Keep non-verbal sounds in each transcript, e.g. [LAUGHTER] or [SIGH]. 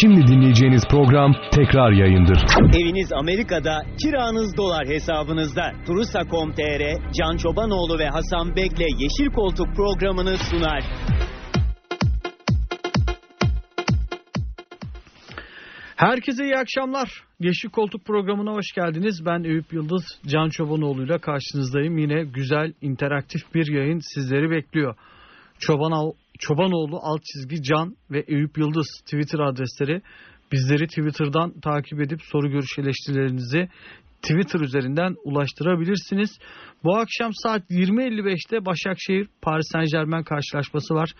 Şimdi dinleyeceğiniz program tekrar yayındır. Eviniz Amerika'da, kiranız dolar hesabınızda. Turusa.com.tr, Can Çobanoğlu ve Hasan Bek'le Yeşil Koltuk programını sunar. Herkese iyi akşamlar. Yeşil Koltuk programına hoş geldiniz. Ben Eyüp Yıldız, Can Çobanoğlu ile karşınızdayım. Yine güzel, interaktif bir yayın sizleri bekliyor. Çoban, Çobanoğlu alt çizgi Can ve Eyüp Yıldız Twitter adresleri. Bizleri Twitter'dan takip edip soru görüş eleştirilerinizi Twitter üzerinden ulaştırabilirsiniz. Bu akşam saat 20.55'te Başakşehir Paris Saint Germain karşılaşması var.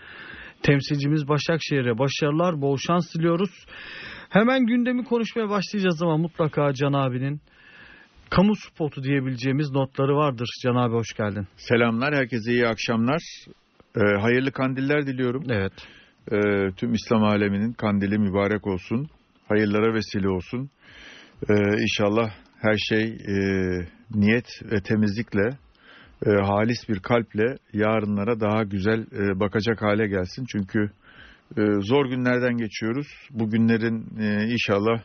Temsilcimiz Başakşehir'e başarılar, bol şans diliyoruz. Hemen gündemi konuşmaya başlayacağız ama mutlaka Can abinin kamu spotu diyebileceğimiz notları vardır. Can abi hoş geldin. Selamlar, herkese iyi akşamlar. Ee, hayırlı kandiller diliyorum. Evet. Ee, tüm İslam aleminin kandili mübarek olsun. Hayırlara vesile olsun. Ee, inşallah her şey e, niyet ve temizlikle, e, halis bir kalple yarınlara daha güzel e, bakacak hale gelsin. Çünkü e, zor günlerden geçiyoruz. Bu günlerin e, inşallah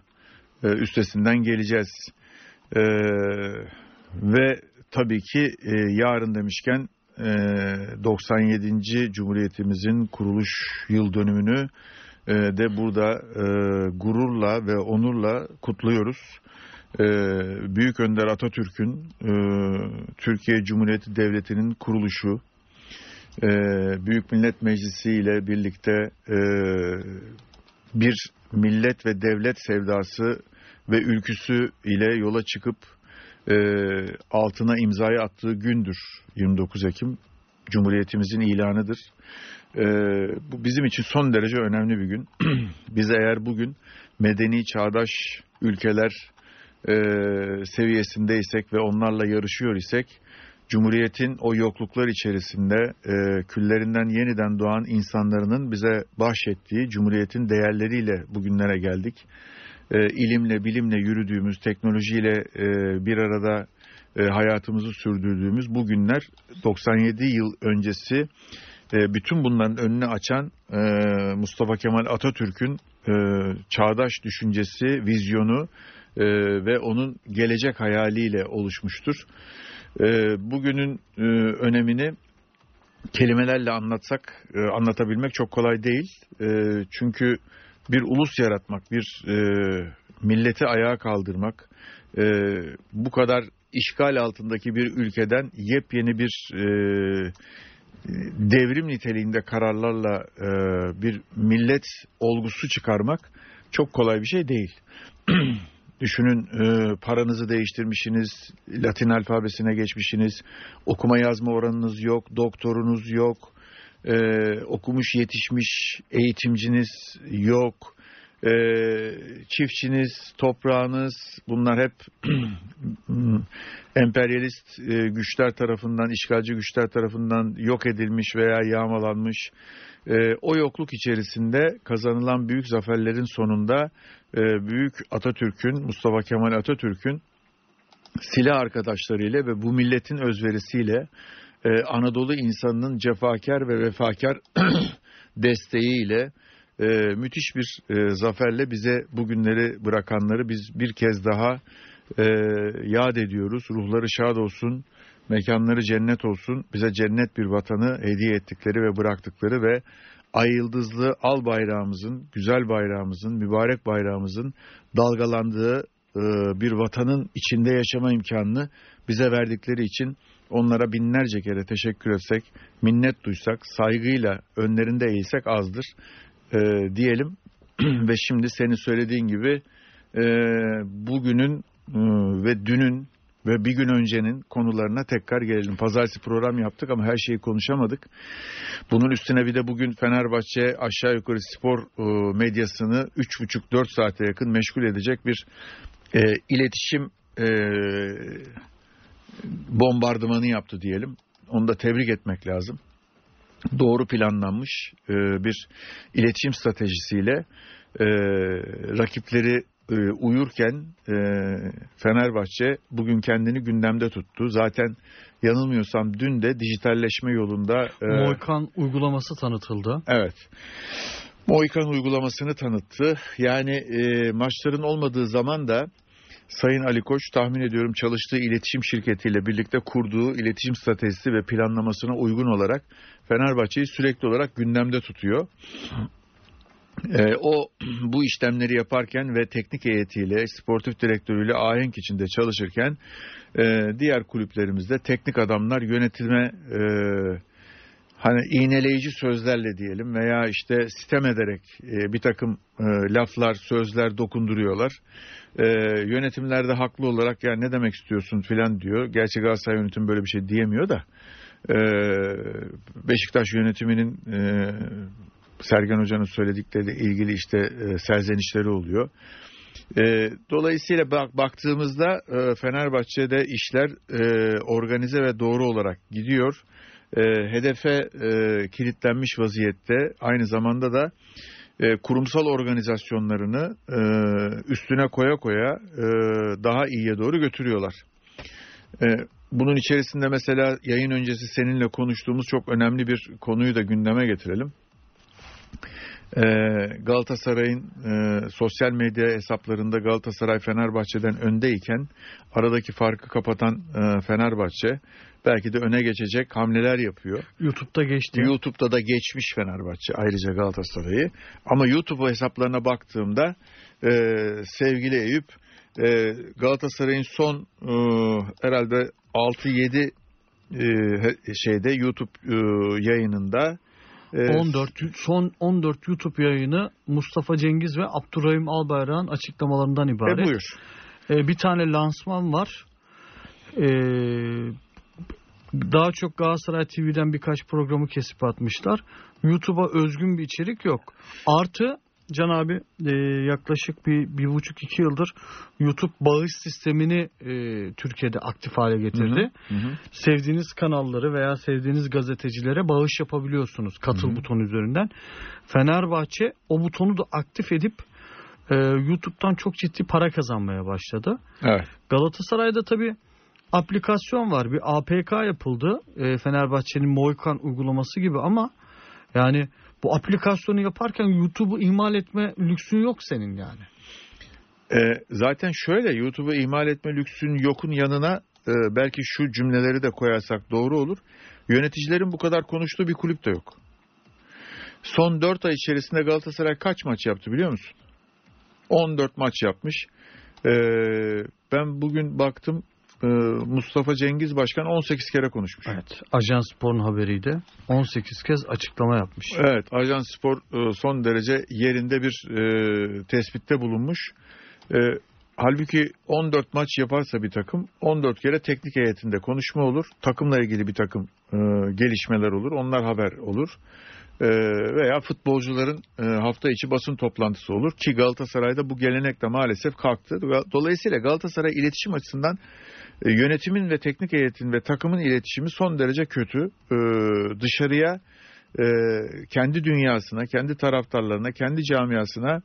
e, üstesinden geleceğiz. E, ve tabii ki e, yarın demişken 97. Cumhuriyetimizin kuruluş yıl dönümünü de burada gururla ve onurla kutluyoruz. Büyük Önder Atatürk'ün Türkiye Cumhuriyeti Devleti'nin kuruluşu, Büyük Millet Meclisi ile birlikte bir millet ve devlet sevdası ve ülküsü ile yola çıkıp e, altına imzayı attığı gündür 29 Ekim. Cumhuriyetimizin ilanıdır. E, bu bizim için son derece önemli bir gün. [CLEARS THROAT] Biz eğer bugün medeni çağdaş ülkeler e, seviyesindeysek ve onlarla yarışıyor isek, Cumhuriyetin o yokluklar içerisinde e, küllerinden yeniden doğan insanların bize bahşettiği Cumhuriyetin değerleriyle bugünlere geldik e, ilimle, bilimle yürüdüğümüz, teknolojiyle e, bir arada e, hayatımızı sürdürdüğümüz bu günler 97 yıl öncesi e, bütün bunların önünü açan e, Mustafa Kemal Atatürk'ün e, çağdaş düşüncesi, vizyonu e, ve onun gelecek hayaliyle oluşmuştur. E, bugünün e, önemini kelimelerle anlatsak, e, anlatabilmek çok kolay değil. E, çünkü bir ulus yaratmak, bir e, milleti ayağa kaldırmak, e, bu kadar işgal altındaki bir ülkeden yepyeni bir e, devrim niteliğinde kararlarla e, bir millet olgusu çıkarmak çok kolay bir şey değil. [CLEARS THROAT] Düşünün e, paranızı değiştirmişsiniz, Latin alfabesine geçmişsiniz, okuma yazma oranınız yok, doktorunuz yok, e, okumuş yetişmiş eğitimciniz yok, e, çiftçiniz, toprağınız bunlar hep [CLEARS THROAT] emperyalist e, güçler tarafından, işgalci güçler tarafından yok edilmiş veya yağmalanmış. E, o yokluk içerisinde kazanılan büyük zaferlerin sonunda e, büyük Atatürk'ün, Mustafa Kemal Atatürk'ün silah arkadaşlarıyla ve bu milletin özverisiyle e, Anadolu insanının cefakar ve vefakar [CLEARS THROAT] desteğiyle e, müthiş bir e, zaferle bize bugünleri bırakanları biz bir kez daha e, yad ediyoruz. Ruhları şad olsun, mekanları cennet olsun. Bize cennet bir vatanı hediye ettikleri ve bıraktıkları ve ay yıldızlı al bayrağımızın, güzel bayrağımızın, mübarek bayrağımızın dalgalandığı e, bir vatanın içinde yaşama imkanını bize verdikleri için onlara binlerce kere teşekkür etsek, minnet duysak, saygıyla önlerinde eğilsek azdır e, diyelim. [CLEARS THROAT] ve şimdi senin söylediğin gibi e, bugünün e, ve dünün ve bir gün öncenin konularına tekrar gelelim. Pazartesi program yaptık ama her şeyi konuşamadık. Bunun üstüne bir de bugün Fenerbahçe aşağı yukarı spor e, medyasını 3,5-4 saate yakın meşgul edecek bir e, iletişim e, bombardımanı yaptı diyelim. Onu da tebrik etmek lazım. Doğru planlanmış e, bir iletişim stratejisiyle e, rakipleri e, uyurken e, Fenerbahçe bugün kendini gündemde tuttu. Zaten yanılmıyorsam dün de dijitalleşme yolunda... E, Moykan uygulaması tanıtıldı. Evet. Moikan uygulamasını tanıttı. Yani e, maçların olmadığı zaman da Sayın Ali Koç tahmin ediyorum çalıştığı iletişim şirketiyle birlikte kurduğu iletişim stratejisi ve planlamasına uygun olarak Fenerbahçe'yi sürekli olarak gündemde tutuyor. E, o bu işlemleri yaparken ve teknik heyetiyle, sportif direktörüyle ahenk içinde çalışırken e, diğer kulüplerimizde teknik adamlar yönetime e, hani iğneleyici sözlerle diyelim veya işte sitem ederek e, bir takım e, laflar, sözler dokunduruyorlar. E, yönetimler de haklı olarak ya ne demek istiyorsun filan diyor. Gerçi Galatasaray yönetimi böyle bir şey diyemiyor da. E, Beşiktaş yönetiminin e, Sergen Hoca'nın söyledikleriyle ilgili işte e, serzenişleri oluyor. E, dolayısıyla bak, baktığımızda e, Fenerbahçe'de işler e, organize ve doğru olarak gidiyor. E, hedefe e, kilitlenmiş vaziyette aynı zamanda da e, kurumsal organizasyonlarını e, üstüne koya koya e, daha iyiye doğru götürüyorlar. E, bunun içerisinde mesela yayın öncesi seninle konuştuğumuz çok önemli bir konuyu da gündeme getirelim. Ee, Galatasaray'ın e, sosyal medya hesaplarında Galatasaray Fenerbahçe'den öndeyken aradaki farkı kapatan e, Fenerbahçe belki de öne geçecek hamleler yapıyor. YouTube'da geçti. YouTube'da da geçmiş Fenerbahçe ayrıca Galatasaray'ı. Ama YouTube hesaplarına baktığımda e, sevgili Eyüp e, Galatasaray'ın son e, herhalde 6-7 e, şeyde YouTube e, yayınında 14 son 14 YouTube yayını Mustafa Cengiz ve Abdurrahim Albayrak'ın açıklamalarından ibaret. E buyur. E, bir tane lansman var. E, daha çok Galatasaray TV'den birkaç programı kesip atmışlar. YouTube'a özgün bir içerik yok. Artı Can abi e, yaklaşık bir, bir buçuk iki yıldır YouTube bağış sistemini e, Türkiye'de aktif hale getirdi. Hı hı. Sevdiğiniz kanalları veya sevdiğiniz gazetecilere bağış yapabiliyorsunuz katıl Hı hı. butonu üzerinden. Fenerbahçe o butonu da aktif edip e, YouTube'dan çok ciddi para kazanmaya başladı. Evet. Galatasaray'da tabii aplikasyon var. Bir APK yapıldı. E, Fenerbahçe'nin Moikan uygulaması gibi ama yani bu aplikasyonu yaparken YouTube'u ihmal etme lüksün yok senin yani. E, zaten şöyle YouTube'u ihmal etme lüksün yokun yanına e, belki şu cümleleri de koyarsak doğru olur. Yöneticilerin bu kadar konuştuğu bir kulüp de yok. Son 4 ay içerisinde Galatasaray kaç maç yaptı biliyor musun? 14 maç yapmış. E, ben bugün baktım Mustafa Cengiz Başkan 18 kere konuşmuş. Evet. Ajans Spor'un haberiydi. 18 kez açıklama yapmış. Evet, Ajans Spor e, son derece yerinde bir e, tespitte bulunmuş. E, halbuki 14 maç yaparsa bir takım 14 kere teknik heyetinde konuşma olur. Takımla ilgili bir takım gelişmeler olur. Onlar haber olur. Veya futbolcuların hafta içi basın toplantısı olur. Ki Galatasaray'da bu gelenek de maalesef kalktı. Dolayısıyla Galatasaray iletişim açısından yönetimin ve teknik heyetin ve takımın iletişimi son derece kötü. E, dışarıya e, kendi dünyasına, kendi taraftarlarına, kendi camiasına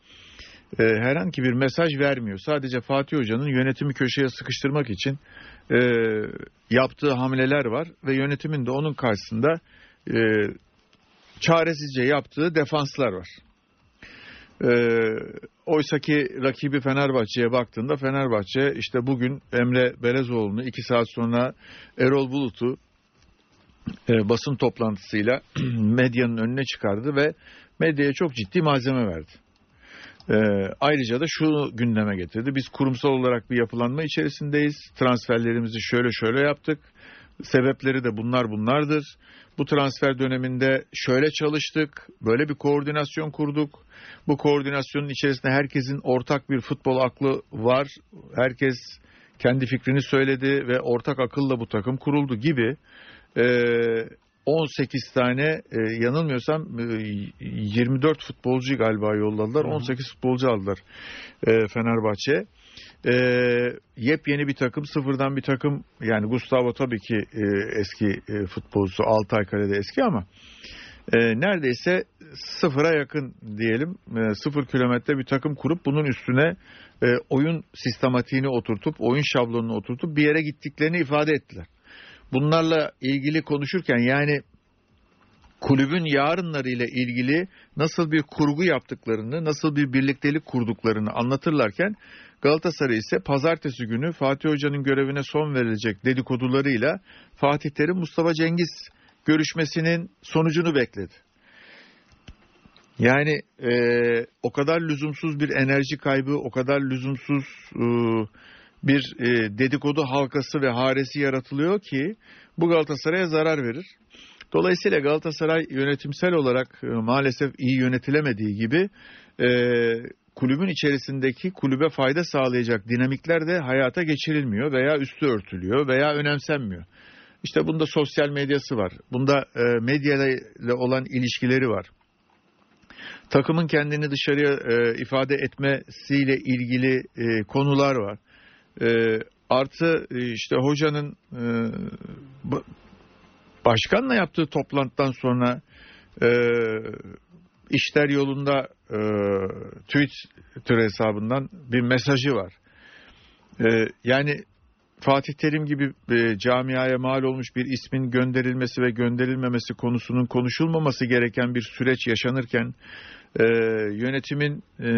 e, herhangi bir mesaj vermiyor. Sadece Fatih Hoca'nın yönetimi köşeye sıkıştırmak için e, yaptığı hamleler var ve yönetimin de onun karşısında e, çaresizce yaptığı defanslar var. E, Oysa ki rakibi Fenerbahçe'ye baktığında Fenerbahçe işte bugün Emre Belezoğlu'nu iki saat sonra Erol Bulut'u e, basın toplantısıyla [CLEARS THROAT] medyanın önüne çıkardı ve medyaya çok ciddi malzeme verdi. E, ayrıca da şunu gündeme getirdi. Biz kurumsal olarak bir yapılanma içerisindeyiz. Transferlerimizi şöyle şöyle yaptık. Sebepleri de bunlar bunlardır. Bu transfer döneminde şöyle çalıştık, böyle bir koordinasyon kurduk. Bu koordinasyonun içerisinde herkesin ortak bir futbol aklı var. Herkes kendi fikrini söyledi ve ortak akılla bu takım kuruldu gibi. Ee, 18 tane e, yanılmıyorsam e, 24 futbolcu galiba yolladılar. 18 futbolcu aldılar e, Fenerbahçe. E, yepyeni bir takım, sıfırdan bir takım. Yani Gustavo tabii ki e, eski e, futbolcusu, Altay Kale'de eski ama e, neredeyse sıfıra yakın diyelim. E, sıfır kilometre bir takım kurup bunun üstüne e, oyun sistematiğini oturtup, oyun şablonunu oturtup bir yere gittiklerini ifade ettiler. Bunlarla ilgili konuşurken yani kulübün yarınlarıyla ilgili nasıl bir kurgu yaptıklarını, nasıl bir birliktelik kurduklarını anlatırlarken Galatasaray ise pazartesi günü Fatih Hoca'nın görevine son verilecek dedikodularıyla Fatih Terim Mustafa Cengiz görüşmesinin sonucunu bekledi. Yani e, o kadar lüzumsuz bir enerji kaybı, o kadar lüzumsuz e, bir e, dedikodu halkası ve haresi yaratılıyor ki bu Galatasaray'a zarar verir. Dolayısıyla Galatasaray yönetimsel olarak e, maalesef iyi yönetilemediği gibi e, kulübün içerisindeki kulübe fayda sağlayacak dinamikler de hayata geçirilmiyor veya üstü örtülüyor veya önemsenmiyor. İşte bunda sosyal medyası var. Bunda e, medyayla olan ilişkileri var. Takımın kendini dışarıya e, ifade etmesiyle ilgili e, konular var. E, artı e, işte hocanın e, ba- başkanla yaptığı toplantıdan sonra e, işler yolunda e, Twitter hesabından bir mesajı var. E, yani Fatih Terim gibi e, camiaya mal olmuş bir ismin gönderilmesi ve gönderilmemesi konusunun konuşulmaması gereken bir süreç yaşanırken e, yönetimin e,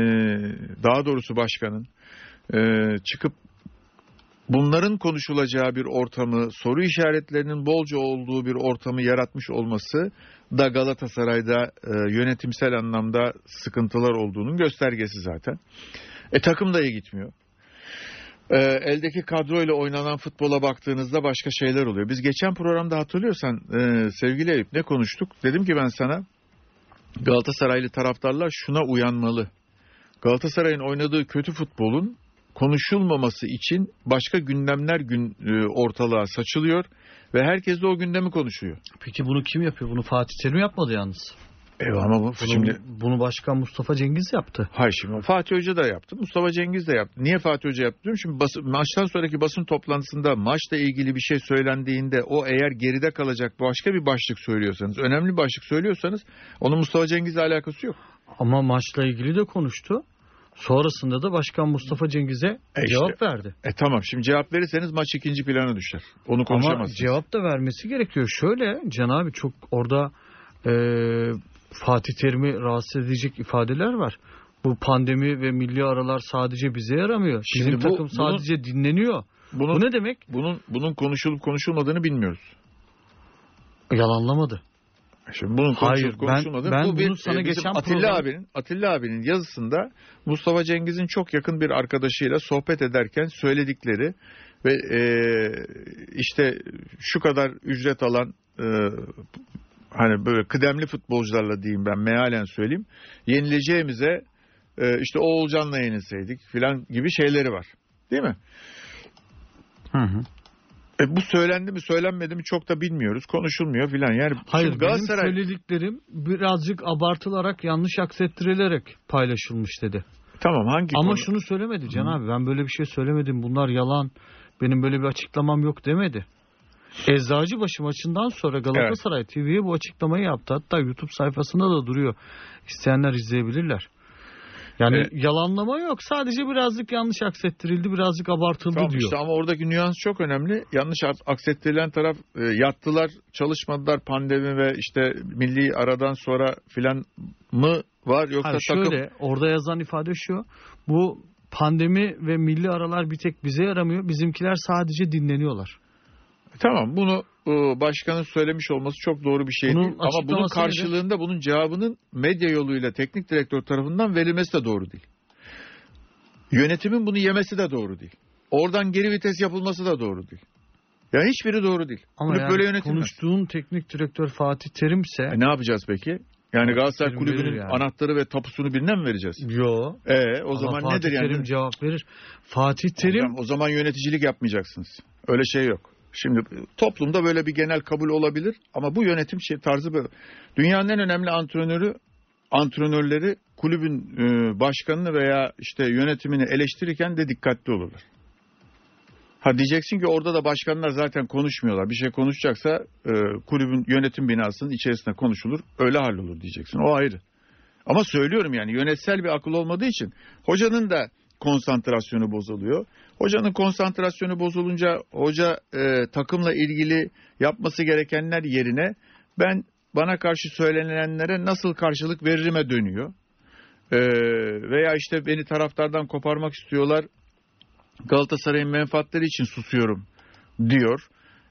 daha doğrusu başkanın e, çıkıp bunların konuşulacağı bir ortamı, soru işaretlerinin bolca olduğu bir ortamı yaratmış olması da Galatasaray'da e, yönetimsel anlamda sıkıntılar olduğunun göstergesi zaten. E takım da iyi gitmiyor. E, eldeki kadroyla oynanan futbola baktığınızda başka şeyler oluyor. Biz geçen programda hatırlıyorsan e, sevgili Eyüp ne konuştuk? Dedim ki ben sana Galatasaraylı taraftarlar şuna uyanmalı. Galatasaray'ın oynadığı kötü futbolun konuşulmaması için başka gündemler gün e, ortalığa saçılıyor ve herkes de o gündemi konuşuyor. Peki bunu kim yapıyor? Bunu Fatih Terim yapmadı yalnız. Evet ama bu Bunu, şimdi bunu başkan Mustafa Cengiz yaptı. Hayır şimdi Fatih Hoca da yaptı. Mustafa Cengiz de yaptı. Niye Fatih Hoca yaptı diyorum. Şimdi basın, maçtan sonraki basın toplantısında maçla ilgili bir şey söylendiğinde o eğer geride kalacak başka bir başlık söylüyorsanız, önemli bir başlık söylüyorsanız onun Mustafa Cengiz'le alakası yok. Ama maçla ilgili de konuştu. Sonrasında da başkan Mustafa Cengiz'e E işte. cevap verdi. E tamam şimdi cevap verirseniz maç ikinci plana düşer. Onu Ama konuşamazsınız. cevap da vermesi gerekiyor. Şöyle Can abi çok orada e, Fatih Terim'i rahatsız edecek ifadeler var. Bu pandemi ve milli aralar sadece bize yaramıyor. Bizim Şimdi bu- takım sadece dinleniyor. Bunun, Bu ne demek? bunun, bunun konuşulup konuşulmadığını bilmiyoruz. Yalanlamadı. Şimdi bunun Hayır, konuşulup ben- konuşulmadığını ben bu bir bunu sana e, bizim geçen Atilla program- abinin Atilla abinin yazısında Mustafa Cengiz'in çok yakın bir arkadaşıyla sohbet ederken söyledikleri ve e, işte şu kadar ücret alan e, hani böyle kıdemli futbolcularla diyeyim ben mealen söyleyeyim yenileceğimize e, işte Oğulcan'la yenilseydik filan gibi şeyleri var. Değil mi? Hı hı. E, bu söylendi mi söylenmedi mi çok da bilmiyoruz. Konuşulmuyor filan. Yani Hayır şimdi benim Galatasaray söylediklerim birazcık abartılarak yanlış aksettirilerek paylaşılmış dedi. tamam hangi Ama konu? şunu söylemedi Can abi ben böyle bir şey söylemedim bunlar yalan benim böyle bir açıklamam yok demedi. Eczacıbaşı maçından sonra Galatasaray TV'ye bu açıklamayı yaptı. Hatta YouTube sayfasında da duruyor. İsteyenler izleyebilirler. Yani Evet. yalanlama yok. Sadece birazcık yanlış aksettirildi, birazcık abartıldı Tamam diyor. işte ama oradaki nüans çok önemli. Yanlış ak- aksettirilen taraf e, yattılar, çalışmadılar pandemi ve işte milli aradan sonra filan mı var yoksa Hayır, takım şöyle orada yazan ifade şu. Bu pandemi ve milli aralar bir tek bize yaramıyor. Bizimkiler sadece dinleniyorlar. Tamam bunu e, başkanın söylemiş olması çok doğru bir şey Bunun değil. Ama bunun karşılığında bunun cevabının medya yoluyla teknik direktör tarafından verilmesi de doğru değil. Yönetimin bunu yemesi de doğru değil. Oradan geri vites yapılması da doğru değil. Ya hiçbiri doğru değil. Ama Kulüp yani böyle yönetilmez. konuştuğun teknik direktör Fatih Terim'se E ne yapacağız peki? Yani Galatasaray Terim kulübünün yani. anahtarı ve tapusunu birine mi vereceğiz? Yo. E o Ama zaman Fatih nedir yani? Terim cevap verir. Fatih Terim o zaman yöneticilik yapmayacaksınız. Öyle şey yok. Şimdi toplumda böyle bir genel kabul olabilir ama bu yönetim şey tarzı böyle. Dünyanın en önemli antrenörü antrenörleri kulübün e, başkanını veya işte yönetimini eleştirirken de dikkatli olurlar. Ha diyeceksin ki orada da başkanlar zaten konuşmuyorlar. Bir şey konuşacaksa e, kulübün yönetim binasının içerisinde konuşulur. Öyle hallolur diyeceksin. O ayrı. Ama söylüyorum yani yönetsel bir akıl olmadığı için hocanın da konsantrasyonu bozuluyor. Hocanın konsantrasyonu bozulunca hoca e, takımla ilgili yapması gerekenler yerine ben bana karşı söylenenlere nasıl karşılık veririme dönüyor. Ee, veya işte beni taraftardan koparmak istiyorlar. Galatasaray'ın menfaatleri için susuyorum diyor.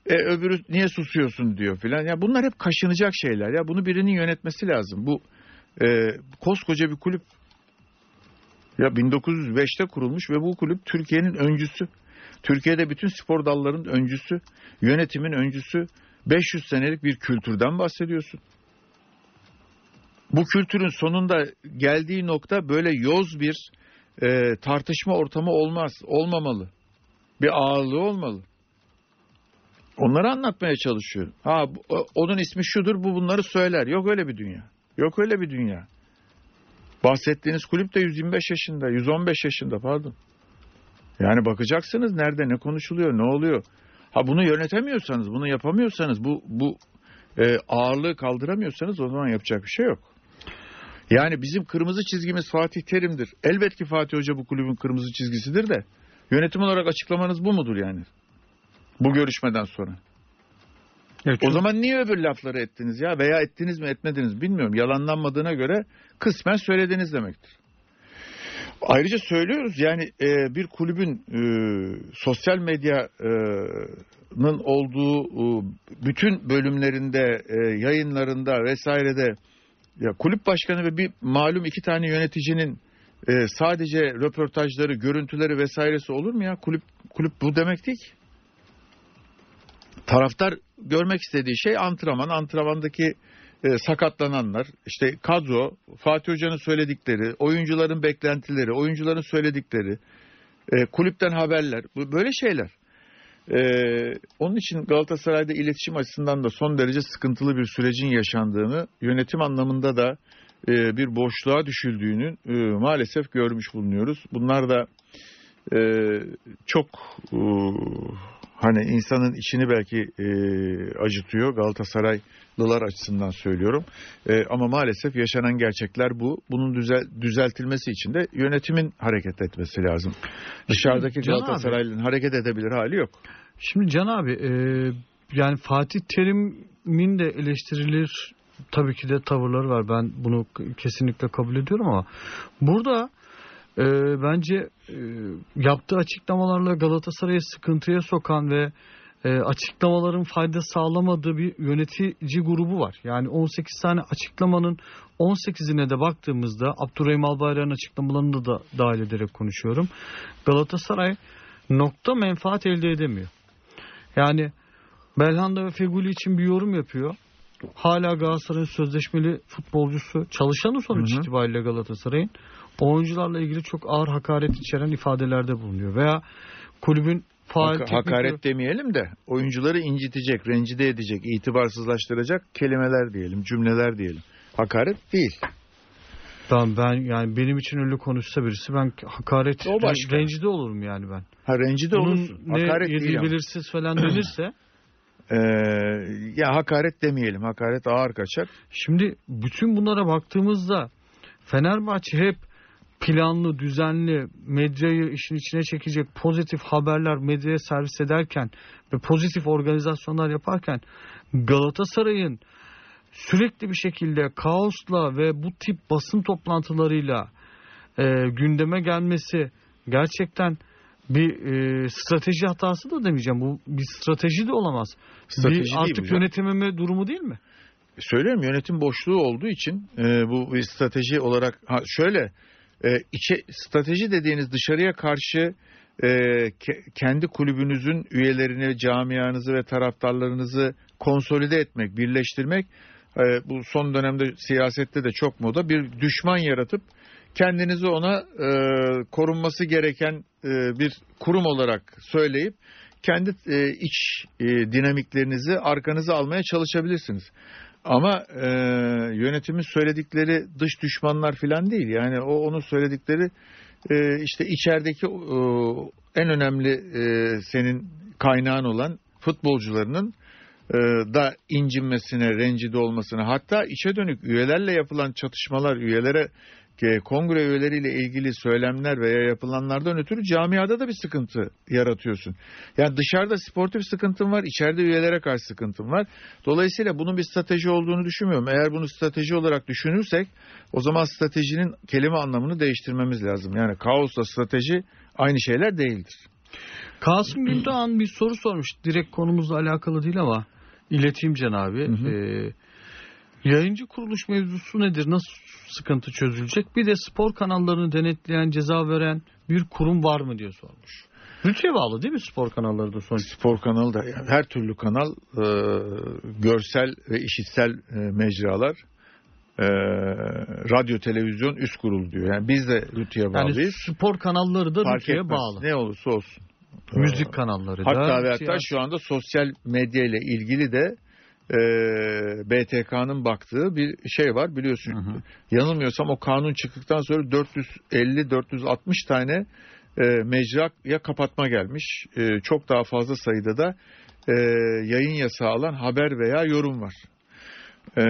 E, öbürü niye susuyorsun diyor filan. Ya bunlar hep kaşınacak şeyler. Ya bunu birinin yönetmesi lazım. Bu e, koskoca bir kulüp. Ya 1905'te kurulmuş ve bu kulüp Türkiye'nin öncüsü. Türkiye'de bütün spor dallarının öncüsü, yönetimin öncüsü. 500 senelik bir kültürden bahsediyorsun. Bu kültürün sonunda geldiği nokta böyle yoz bir e, tartışma ortamı olmaz, olmamalı. Bir ağırlığı olmalı. Onları anlatmaya çalışıyorum. Ha onun ismi şudur, bu bunları söyler. Yok öyle bir dünya. Yok öyle bir dünya. Bahsettiğiniz kulüp de 125 yaşında, 115 yaşında pardon. Yani bakacaksınız nerede ne konuşuluyor, ne oluyor. Ha bunu yönetemiyorsanız, bunu yapamıyorsanız, bu bu e, ağırlığı kaldıramıyorsanız o zaman yapacak bir şey yok. Yani bizim kırmızı çizgimiz Fatih Terim'dir. Elbet ki Fatih Hoca bu kulübün kırmızı çizgisidir de yönetim olarak açıklamanız bu mudur yani? Bu görüşmeden sonra. Evet, O zaman niye öbür lafları ettiniz ya veya ettiniz mi etmediniz mi bilmiyorum. Yalanlanmadığına göre kısmen söylediniz demektir. Ayrıca söylüyoruz yani e, bir kulübün e, sosyal medyanın olduğu e, bütün bölümlerinde, e, yayınlarında vesairede ya kulüp başkanı ve bir malum iki tane yöneticinin e, sadece röportajları, görüntüleri vesairesi olur mu ya? Kulüp kulüp bu demek değil ki. Taraftar görmek istediği şey antrenman, antrenmandaki e, sakatlananlar, işte kadro, Fatih Hoca'nın söyledikleri, oyuncuların beklentileri, oyuncuların söyledikleri, e, kulüpten haberler, böyle şeyler. E, onun için Galatasaray'da iletişim açısından da son derece sıkıntılı bir sürecin yaşandığını, yönetim anlamında da e, bir boşluğa düşüldüğünü e, maalesef görmüş bulunuyoruz. Bunlar da e, çok e, hani insanın içini belki e, acıtıyor Galatasaraylılar açısından söylüyorum. E, ama maalesef yaşanan gerçekler bu. Bunun düzel, düzeltilmesi için de yönetimin hareket etmesi lazım. Dışarıdaki Galatasaraylı'nın hareket edebilir hali yok. Şimdi Can abi e, yani Fatih Terim'in de eleştirilir tabii ki de tavırları var. Ben bunu kesinlikle kabul ediyorum ama burada e, bence e, yaptığı açıklamalarla Galatasaray'ı sıkıntıya sokan ve e, açıklamaların fayda sağlamadığı bir yönetici grubu var. Yani 18 tane açıklamanın 18'ine de baktığımızda Abdurrahim Albayrak'ın açıklamalarını da dahil ederek konuşuyorum. Galatasaray nokta menfaat elde edemiyor. Yani Belhanda ve Feguli için bir yorum yapıyor. Hala Galatasaray'ın sözleşmeli futbolcusu, çalışanı sonuç Hı hı. itibariyle Galatasaray'ın oyuncularla ilgili çok ağır hakaret içeren ifadelerde bulunuyor. Veya kulübün faal teknik- hakaret demeyelim de oyuncuları incitecek, rencide edecek, itibarsızlaştıracak kelimeler diyelim, cümleler diyelim. Hakaret değil. Tamam ben yani benim için öyle konuşsa birisi ben hakaret O başka. rencide olurum yani ben. Ha rencide Bunun olursun. ne Hakaret yediği değil belirsiz falan [CLEARS THROAT] denirse Ee, ya hakaret demeyelim. Hakaret ağır kaçar. Şimdi bütün bunlara baktığımızda Fenerbahçe hep planlı, düzenli, medyayı işin içine çekecek pozitif haberler medyaya servis ederken ve pozitif organizasyonlar yaparken Galatasaray'ın sürekli bir şekilde kaosla ve bu tip basın toplantılarıyla e, gündeme gelmesi gerçekten bir e, strateji hatası da demeyeceğim. Bu bir strateji de olamaz. Strateji bir artık yönetememe durumu değil mi? Söylüyorum yönetim boşluğu olduğu için e, bu bir strateji olarak ha, şöyle e, içe strateji dediğiniz dışarıya karşı e, ke- kendi kulübünüzün üyelerini, camianızı ve taraftarlarınızı konsolide etmek, birleştirmek e, bu son dönemde siyasette de çok moda bir düşman yaratıp kendinizi ona e, korunması gereken e, bir kurum olarak söyleyip kendi e, iç e, dinamiklerinizi arkanıza almaya çalışabilirsiniz. Ama e, yönetimin söyledikleri dış düşmanlar falan değil. Yani o onun söyledikleri e, işte içerideki e, en önemli e, senin kaynağın olan futbolcularının e, da incinmesine, rencide olmasına hatta içe dönük üyelerle yapılan çatışmalar, üyelere kongre üyeleriyle ilgili söylemler veya yapılanlardan ötürü camiada da bir sıkıntı yaratıyorsun. Yani dışarıda sportif sıkıntın var, içeride üyelere karşı sıkıntın var. Dolayısıyla bunun bir strateji olduğunu düşünmüyorum. Eğer bunu strateji olarak düşünürsek o zaman stratejinin kelime anlamını değiştirmemiz lazım. Yani kaosla strateji aynı şeyler değildir. Kasım Gündoğan bir soru sormuş. Direkt konumuzla alakalı değil ama ileteyim Can abi. Hı hı. Ee, yayıncı kuruluş mevzusu nedir? Nasıl sıkıntı çözülecek? Bir de spor kanallarını denetleyen, ceza veren bir kurum var mı diye sormuş. Rütüye bağlı değil mi spor kanalları da sonuç? Spor kanalı da yani her türlü kanal e, görsel ve işitsel e, mecralar e, radyo televizyon üst kurulu diyor. Yani biz de rütüye Yani bağlıyız. spor kanalları da Fark rütüye etmez. bağlı. Ne olursa olsun. Müzik kanalları da. Hatta ve hatta şu anda sosyal medya ile ilgili de e, BTK'nın baktığı bir şey var biliyorsun. Hı hı. Yanılmıyorsam o kanun çıktıktan sonra 450-460 tane e, mecraya kapatma gelmiş. E, çok daha fazla sayıda da e, yayın yasağı alan haber veya yorum var. E,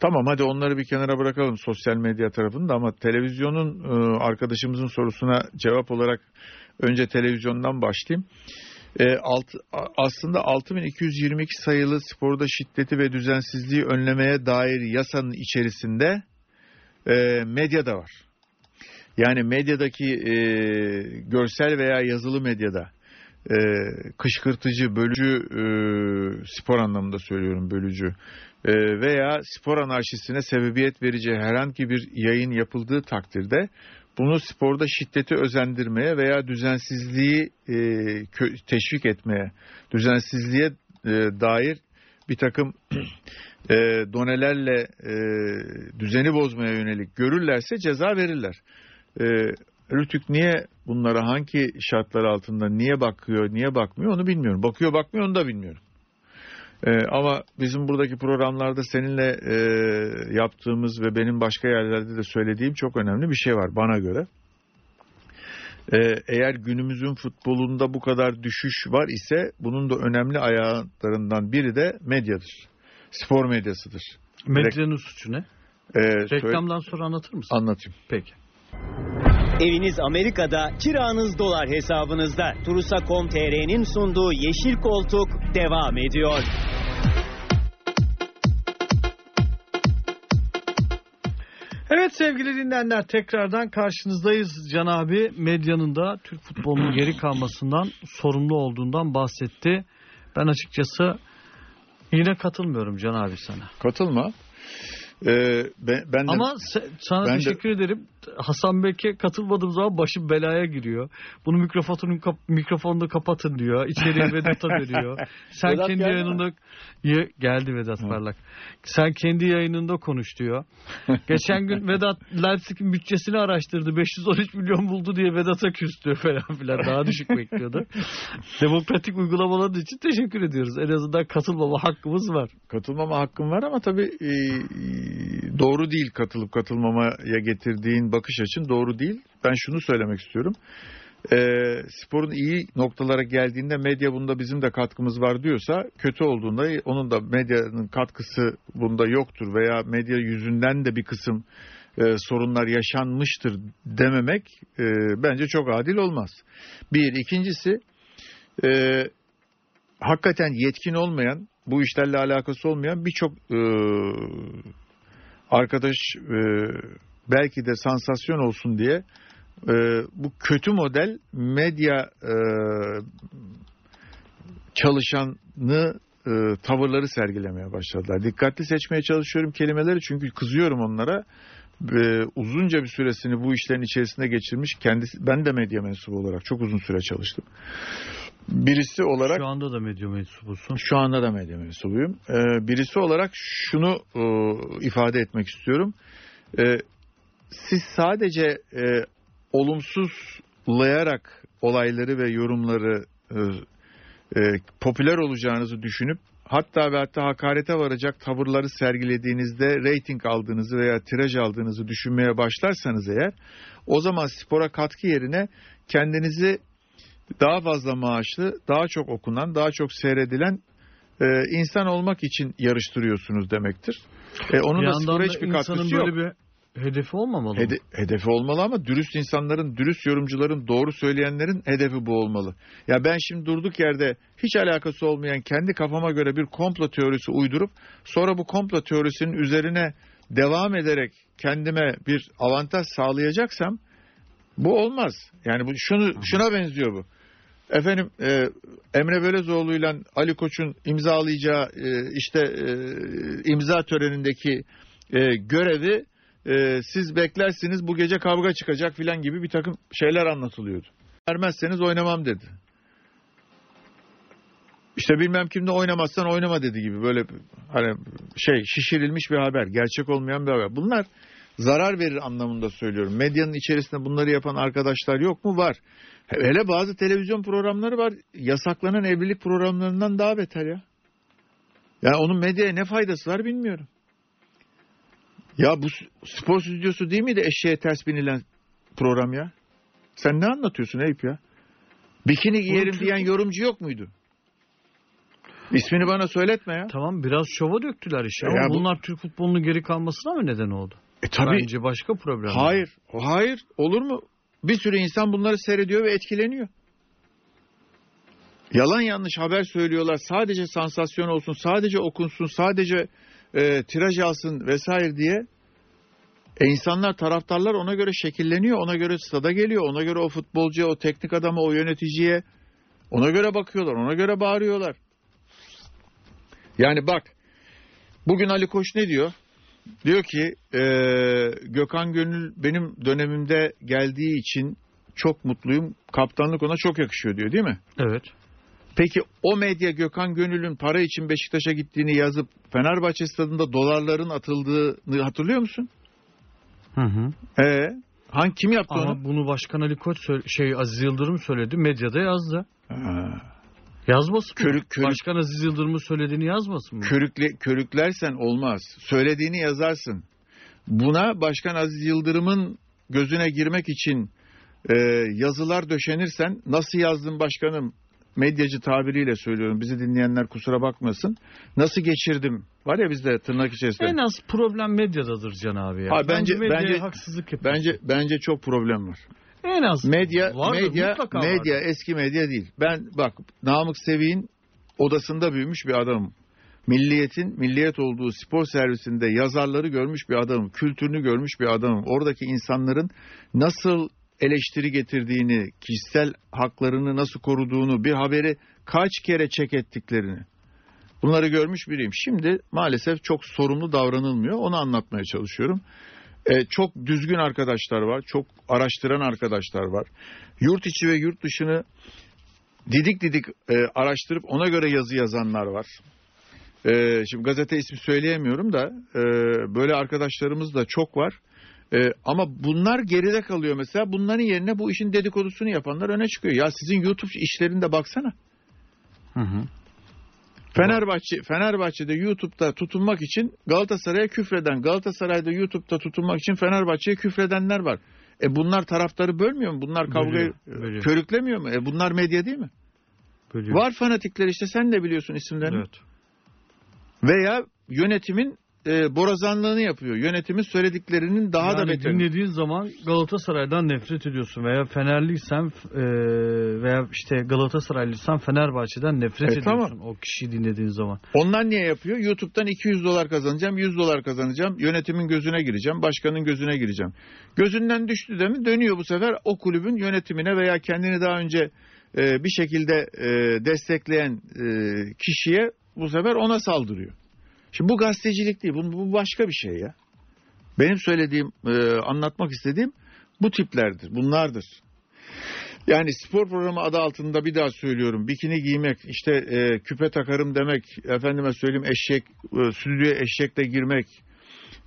tamam hadi onları bir kenara bırakalım sosyal medya tarafında ama televizyonun e, arkadaşımızın sorusuna cevap olarak önce televizyondan başlayayım. E, alt, aslında 6222 sayılı sporda şiddeti ve düzensizliği önlemeye dair yasanın içerisinde e, medya da var. Yani medyadaki e, görsel veya yazılı medyada e, kışkırtıcı, bölücü e, spor anlamında söylüyorum bölücü e, veya spor anarşisine sebebiyet verici herhangi bir yayın yapıldığı takdirde bunu sporda şiddeti özendirmeye veya düzensizliği e, teşvik etmeye, düzensizliğe e, dair bir takım e, donelerle e, düzeni bozmaya yönelik görürlerse ceza verirler. E, Rütük niye bunlara hangi şartlar altında niye bakıyor, niye bakmıyor onu bilmiyorum. Bakıyor bakmıyor onu da bilmiyorum. E, ama bizim buradaki programlarda seninle e, yaptığımız ve benim başka yerlerde de söylediğim çok önemli bir şey var bana göre. E, eğer günümüzün futbolunda bu kadar düşüş var ise bunun da önemli ayaklarından biri de medyadır. Spor medyasıdır. Medyanın suçu ne? E, söyle- Reklamdan sonra anlatır mısın? anlatayım. Peki. Eviniz Amerika'da, kiranız dolar hesabınızda. Turusa.com.tr'nin sunduğu Yeşil Koltuk devam ediyor. Evet sevgili dinleyenler tekrardan karşınızdayız. Can abi medyanın da Türk futbolunun [CLEARS THROAT] geri kalmasından sorumlu olduğundan bahsetti. Ben açıkçası yine katılmıyorum Can abi sana. Katılma. E, ben, ben de Ama se- sana ben de- teşekkür ederim. Hasan Bek'e katılmadığım zaman başım belaya giriyor. Bunu mikrofonunu kap mikrofonunu kapatın diyor. İçeriye Vedat'a veriyor. Sen Vedat kendi geldi mi? yayınında Ye- geldi Vedat Parlak. Sen kendi yayınında konuş diyor. Geçen gün [LAUGHS] Vedat Leipzig'in bütçesini araştırdı. 513 milyon buldu diye Vedat'a küstü falan filan. Daha düşük bekliyordu. [LAUGHS] Demokratik uygulamaları için teşekkür ediyoruz. En azından katılmama hakkımız var. katılmama hakkım var ama tabii e, doğru değil katılıp katılmamaya getirdiğin bakış açın doğru değil. Ben şunu söylemek istiyorum. E, sporun iyi noktalara geldiğinde medya bunda bizim de katkımız var diyorsa kötü olduğunda onun da medyanın katkısı bunda yoktur veya medya yüzünden de bir kısım e, sorunlar yaşanmıştır dememek e, bence çok adil olmaz. Bir. ikincisi e, hakikaten yetkin olmayan, bu işlerle alakası olmayan birçok e, arkadaş e, belki de sansasyon olsun diye e, bu kötü model medya e, çalışanı e, tavırları sergilemeye başladılar. Dikkatli seçmeye çalışıyorum kelimeleri çünkü kızıyorum onlara. E, uzunca bir süresini bu işlerin içerisinde geçirmiş. Kendisi ben de medya mensubu olarak çok uzun süre çalıştım. Birisi olarak Şu anda da medya mensubusun. şu anda da medya mensubuyum. Ee, birisi olarak şunu e, ifade etmek istiyorum. Ee, siz sadece e, olumsuzlayarak olayları ve yorumları e, e, popüler olacağınızı düşünüp hatta ve hatta hakarete varacak tavırları sergilediğinizde reyting aldığınızı veya tiraj aldığınızı düşünmeye başlarsanız eğer o zaman spora katkı yerine kendinizi daha fazla maaşlı, daha çok okunan, daha çok seyredilen e, insan olmak için yarıştırıyorsunuz demektir. E, onun bir da spora hiçbir katkısı böyle yok. bir hedefi olmamalı mı? Hede- hedefi olmalı ama dürüst insanların, dürüst yorumcuların, doğru söyleyenlerin hedefi bu olmalı. Ya ben şimdi durduk yerde hiç alakası olmayan kendi kafama göre bir komplo teorisi uydurup sonra bu komplo teorisinin üzerine devam ederek kendime bir avantaj sağlayacaksam bu olmaz. Yani bu şunu şuna benziyor bu. Efendim e, Emre Belözoğlu ile Ali Koç'un imzalayacağı e, işte e, imza törenindeki e, görevi e, siz beklersiniz bu gece kavga çıkacak filan gibi bir takım şeyler anlatılıyordu. Vermezseniz oynamam dedi. İşte bilmem kimde oynamazsan oynama dedi gibi böyle hani şey şişirilmiş bir haber, gerçek olmayan bir haber. Bunlar zarar verir anlamında söylüyorum. Medyanın içerisinde bunları yapan arkadaşlar yok mu? Var. Hele bazı televizyon programları var. Yasaklanan evlilik programlarından daha beter ya. Yani onun medyaya ne faydası var bilmiyorum. Ya bu spor stüdyosu değil miydi eşeğe ters binilen program ya? Sen ne anlatıyorsun Eyüp ya? Bikini giyerim diyen yorumcu yok muydu? İsmini bana söyletme ya. Tamam biraz şova döktüler işi ama Ya bu- bunlar Türk futbolunun geri kalmasına mı neden oldu? E tabii. Bence başka problem. Hayır. Hayır. Olur mu? Bir sürü insan bunları seyrediyor ve etkileniyor. Yalan yanlış haber söylüyorlar. Sadece sansasyon olsun, sadece okunsun, sadece e, tiraj alsın vesaire diye. E insanlar, taraftarlar ona göre şekilleniyor. Ona göre stada geliyor. Ona göre o futbolcuya, o teknik adama, o yöneticiye ona göre bakıyorlar. Ona göre bağırıyorlar. Yani bak bugün Ali Koç ne diyor? Diyor ki e, Gökhan Gönül benim dönemimde geldiği için çok mutluyum. Kaptanlık ona çok yakışıyor diyor değil mi? Evet. Peki o medya Gökhan Gönül'ün para için Beşiktaş'a gittiğini yazıp Fenerbahçe stadında dolarların atıldığını hatırlıyor musun? Hı hı. Ee, hangi kim yaptı onu? Ama bunu Başkan Ali Koç şey Aziz Yıldırım söyledi. Medyada yazdı. Ha, Yazmasın mı? Körük- körük- Başkan Aziz Yıldırım'ın söylediğini yazmasın mı? körükle, körüklersen olmaz. Söylediğini yazarsın. Buna Başkan Aziz Yıldırım'ın gözüne girmek için e, yazılar döşenirsen nasıl yazdın başkanım medyacı tabiriyle söylüyorum bizi dinleyenler kusura bakmasın nasıl geçirdim var ya bizde tırnak içerisinde En az problem medyadadır Can abi ya. Ha, bence- bence- haksızlık yapıyor. bence bence çok problem var en az medya Vardır, medya medya vardır. eski medya değil ben bak Namık Sevik'in odasında büyümüş bir adamım Milliyetin milliyet olduğu spor servisinde yazarları görmüş bir adamım, kültürünü görmüş bir adamım. Oradaki insanların nasıl eleştiri getirdiğini, kişisel haklarını nasıl koruduğunu, bir haberi kaç kere çek ettiklerini. Bunları görmüş biriyim. Şimdi maalesef çok sorumlu davranılmıyor. Onu anlatmaya çalışıyorum. Ee, çok düzgün arkadaşlar var. Çok araştıran arkadaşlar var. Yurt içi ve yurt dışını didik didik e, araştırıp ona göre yazı yazanlar var. E, şimdi gazete ismi söyleyemiyorum da e, böyle arkadaşlarımız da çok var. E, ama bunlar geride kalıyor mesela. Bunların yerine bu işin dedikodusunu yapanlar öne çıkıyor. Ya sizin YouTube işlerinde baksana. Hı hı. Fenerbahçe Fenerbahçe'de YouTube'da tutunmak için Galatasaray'a küfreden, Galatasaray'da YouTube'da tutunmak için Fenerbahçe'ye küfredenler var. E bunlar taraftarı bölmüyor mu? Bunlar kavgayı Bölüyor, bölüyor. körüklemiyor mu? E bunlar medya değil mi? Bölüyor. Var fanatikler işte sen de biliyorsun isimlerini. Evet. Veya yönetimin e, borazanlığını yapıyor. Yönetimin söylediklerinin daha da yani beter. dinlediğin zaman Galatasaray'dan nefret ediyorsun veya Fenerliysen e, veya işte Galatasaraylıysan Fenerbahçe'den nefret E, ediyorsun o kişiyi dinlediğin zaman. Onlar niye yapıyor? YouTube'dan 200 dolar kazanacağım, 100 dolar kazanacağım. Yönetimin gözüne gireceğim, başkanın gözüne gireceğim. Gözünden düştü de mi dönüyor bu sefer o kulübün yönetimine veya kendini daha önce e, bir şekilde e, destekleyen e, kişiye bu sefer ona saldırıyor. Şimdi bu gazetecilik değil, bu, bu başka bir şey ya. Benim söylediğim, e, anlatmak istediğim bu tiplerdir, bunlardır. Yani spor programı adı altında bir daha söylüyorum. Bikini giymek, işte e, küpe takarım demek, efendime söyleyeyim eşek, e, stüdyoya eşekle girmek,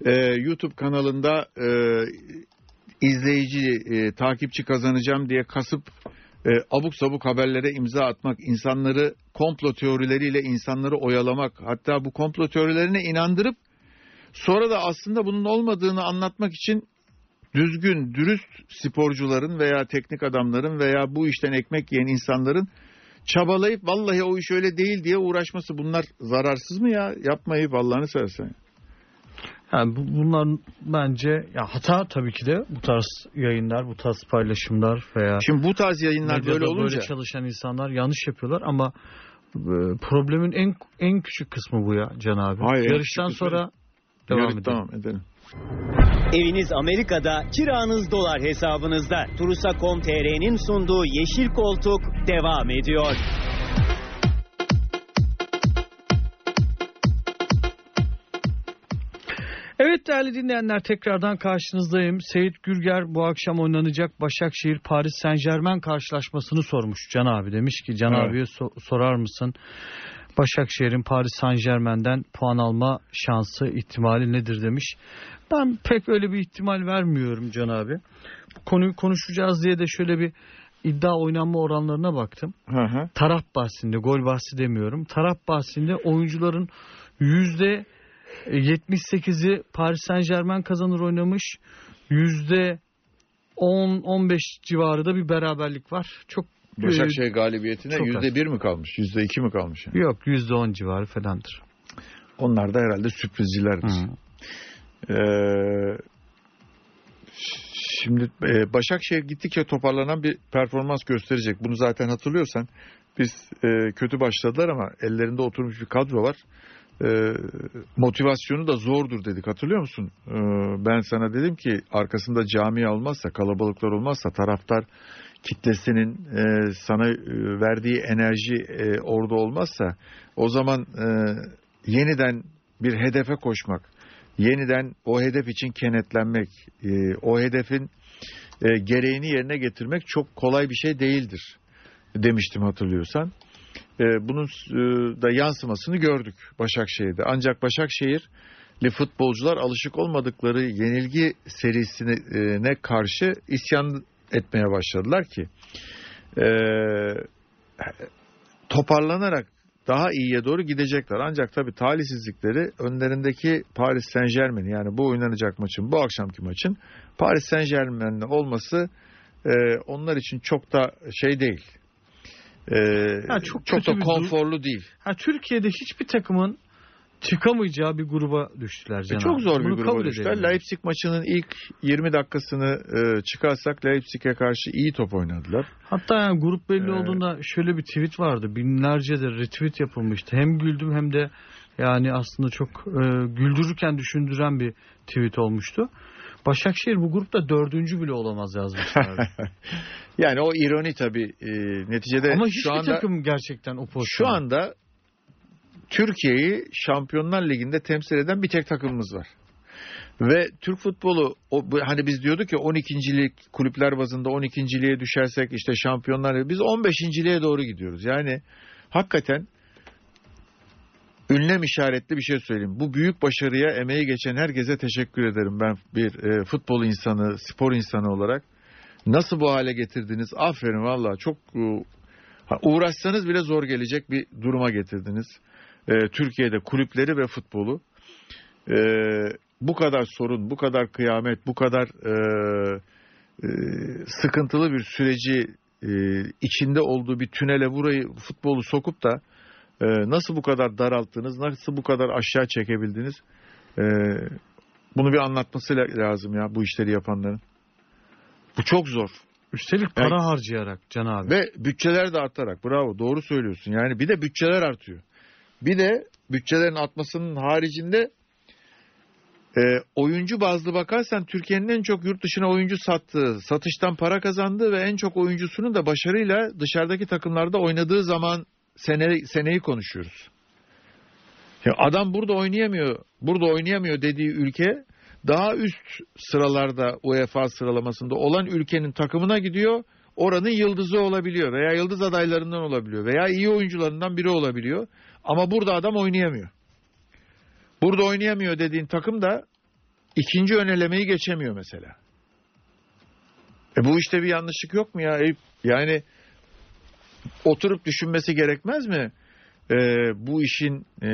e, YouTube kanalında e, izleyici, e, takipçi kazanacağım diye kasıp e, abuk sabuk haberlere imza atmak, insanları komplo teorileriyle insanları oyalamak, hatta bu komplo teorilerine inandırıp sonra da aslında bunun olmadığını anlatmak için düzgün, dürüst sporcuların veya teknik adamların veya bu işten ekmek yiyen insanların çabalayıp vallahi o iş öyle değil diye uğraşması bunlar zararsız mı ya? Yapmayıp Allah'ını seversen. Yani bu, bunlar bence ya hata tabii ki de bu tarz yayınlar, bu tarz paylaşımlar veya Şimdi bu tarz yayınlar böyle olunca böyle çalışan insanlar yanlış yapıyorlar ama e, problemin en en küçük kısmı bu ya Can abi. Hayır, Yarıştan sonra devam Yarın- edelim. Tamam edelim. Eviniz Amerika'da, kiranız dolar hesabınızda. Turusa.com.tr'nin sunduğu Yeşil Koltuk devam ediyor. Evet değerli dinleyenler tekrardan karşınızdayım. Seyit Gürger bu akşam oynanacak Başakşehir Paris Saint Germain karşılaşmasını sormuş Can abi. Demiş ki Can Evet. abiye so- sorar mısın? Başakşehir'in Paris Saint Germain'den puan alma şansı ihtimali nedir demiş. Ben pek öyle bir ihtimal vermiyorum Can abi. Bu konuyu konuşacağız diye de şöyle bir iddia oynanma oranlarına baktım. Hı hı. Taraf bahsinde, gol bahsi demiyorum. Taraf bahsinde oyuncuların yüzde 78'i Paris Saint Germain kazanır oynamış. Yüzde 10-15 civarı da bir beraberlik var. Çok Başakşehir galibiyetine çok yüzde bir mi kalmış? Yüzde iki mi kalmış? yani? yok yüzde 10 civarı falandır. Onlar da herhalde sürprizcilerdir. Ee, şimdi e, Başakşehir gittikçe toparlanan bir performans gösterecek. Bunu zaten hatırlıyorsan biz e, kötü başladılar ama ellerinde oturmuş bir kadro var. E, motivasyonu da zordur dedik hatırlıyor musun? E, ben sana dedim ki arkasında cami olmazsa kalabalıklar olmazsa taraftar kitlesinin e, sana e, verdiği enerji e, orada olmazsa o zaman e, yeniden bir hedefe koşmak yeniden o hedef için kenetlenmek, e, o hedefin e, gereğini yerine getirmek çok kolay bir şey değildir demiştim hatırlıyorsan. E, bunun e, da yansımasını gördük Başakşehir'de. Ancak Başakşehirli futbolcular alışık olmadıkları yenilgi serisine karşı isyan etmeye başladılar ki e, toparlanarak daha iyiye doğru gidecekler. Ancak tabii talihsizlikleri önlerindeki Paris Saint Germain yani bu oynanacak maçın bu akşamki maçın Paris Saint Germain'le olması e, onlar için çok da şey değil. E, Ya çok çok da bir konforlu değil. Ha, Türkiye'de hiçbir takımın çıkamayacağı bir gruba düştüler E, çok zor bir Bunu gruba kabul düştüler. Leipzig maçının ilk 20 dakikasını e, çıkarsak Leipzig'e karşı iyi top oynadılar. Hatta yani grup belli Ee, olduğunda şöyle bir tweet vardı. Binlerce de retweet yapılmıştı. Hem güldüm hem de yani aslında çok e, güldürürken düşündüren bir tweet olmuştu. Başakşehir bu grupta dördüncü bile olamaz yazmışlardı. [LAUGHS] Yani o ironi tabii e, neticede Ama şu anda takım gerçekten o şu pozisyon. anda Türkiye'yi Şampiyonlar Ligi'nde temsil eden bir tek takımımız var. Ve Türk futbolu o, hani biz diyorduk ya 12. lig kulüpler bazında 12. liğe düşersek işte Şampiyonlar Ligi biz 15. liğe doğru gidiyoruz. Yani hakikaten ünlem işaretli bir şey söyleyeyim. Bu büyük başarıya emeği geçen herkese teşekkür ederim ben bir e, futbol insanı, spor insanı olarak. Nasıl bu hale getirdiniz? Aferin valla çok e, uğraşsanız bile zor gelecek bir duruma getirdiniz. E, Türkiye'de kulüpleri ve futbolu. E, bu kadar sorun, bu kadar kıyamet, bu kadar e, e, sıkıntılı bir süreci e, içinde olduğu bir tünele burayı futbolu sokup da e, nasıl bu kadar daralttınız, nasıl bu kadar aşağı çekebildiniz? E, bunu bir anlatması la- lazım ya bu işleri yapanların. Bu çok zor. Üstelik para harcayarak Can abi. Ve bütçeler de artarak. Bravo doğru söylüyorsun. Yani bir de bütçeler artıyor. Bir de bütçelerin artmasının haricinde e, oyuncu bazlı bakarsan Türkiye'nin en çok yurt dışına oyuncu sattığı, satıştan para kazandığı ve en çok oyuncusunun da başarıyla dışarıdaki takımlarda oynadığı zaman sene, seneyi konuşuyoruz. Ya adam burada oynayamıyor, burada oynayamıyor dediği ülke daha üst sıralarda UEFA sıralamasında olan ülkenin takımına gidiyor. Oranın yıldızı olabiliyor veya yıldız adaylarından olabiliyor veya iyi oyuncularından biri olabiliyor. Ama burada adam oynayamıyor. Burada oynayamıyor dediğin takım da ikinci önelemeyi geçemiyor mesela. E bu işte bir yanlışlık yok mu ya? Eyüp? Yani oturup düşünmesi gerekmez mi? E, bu işin e,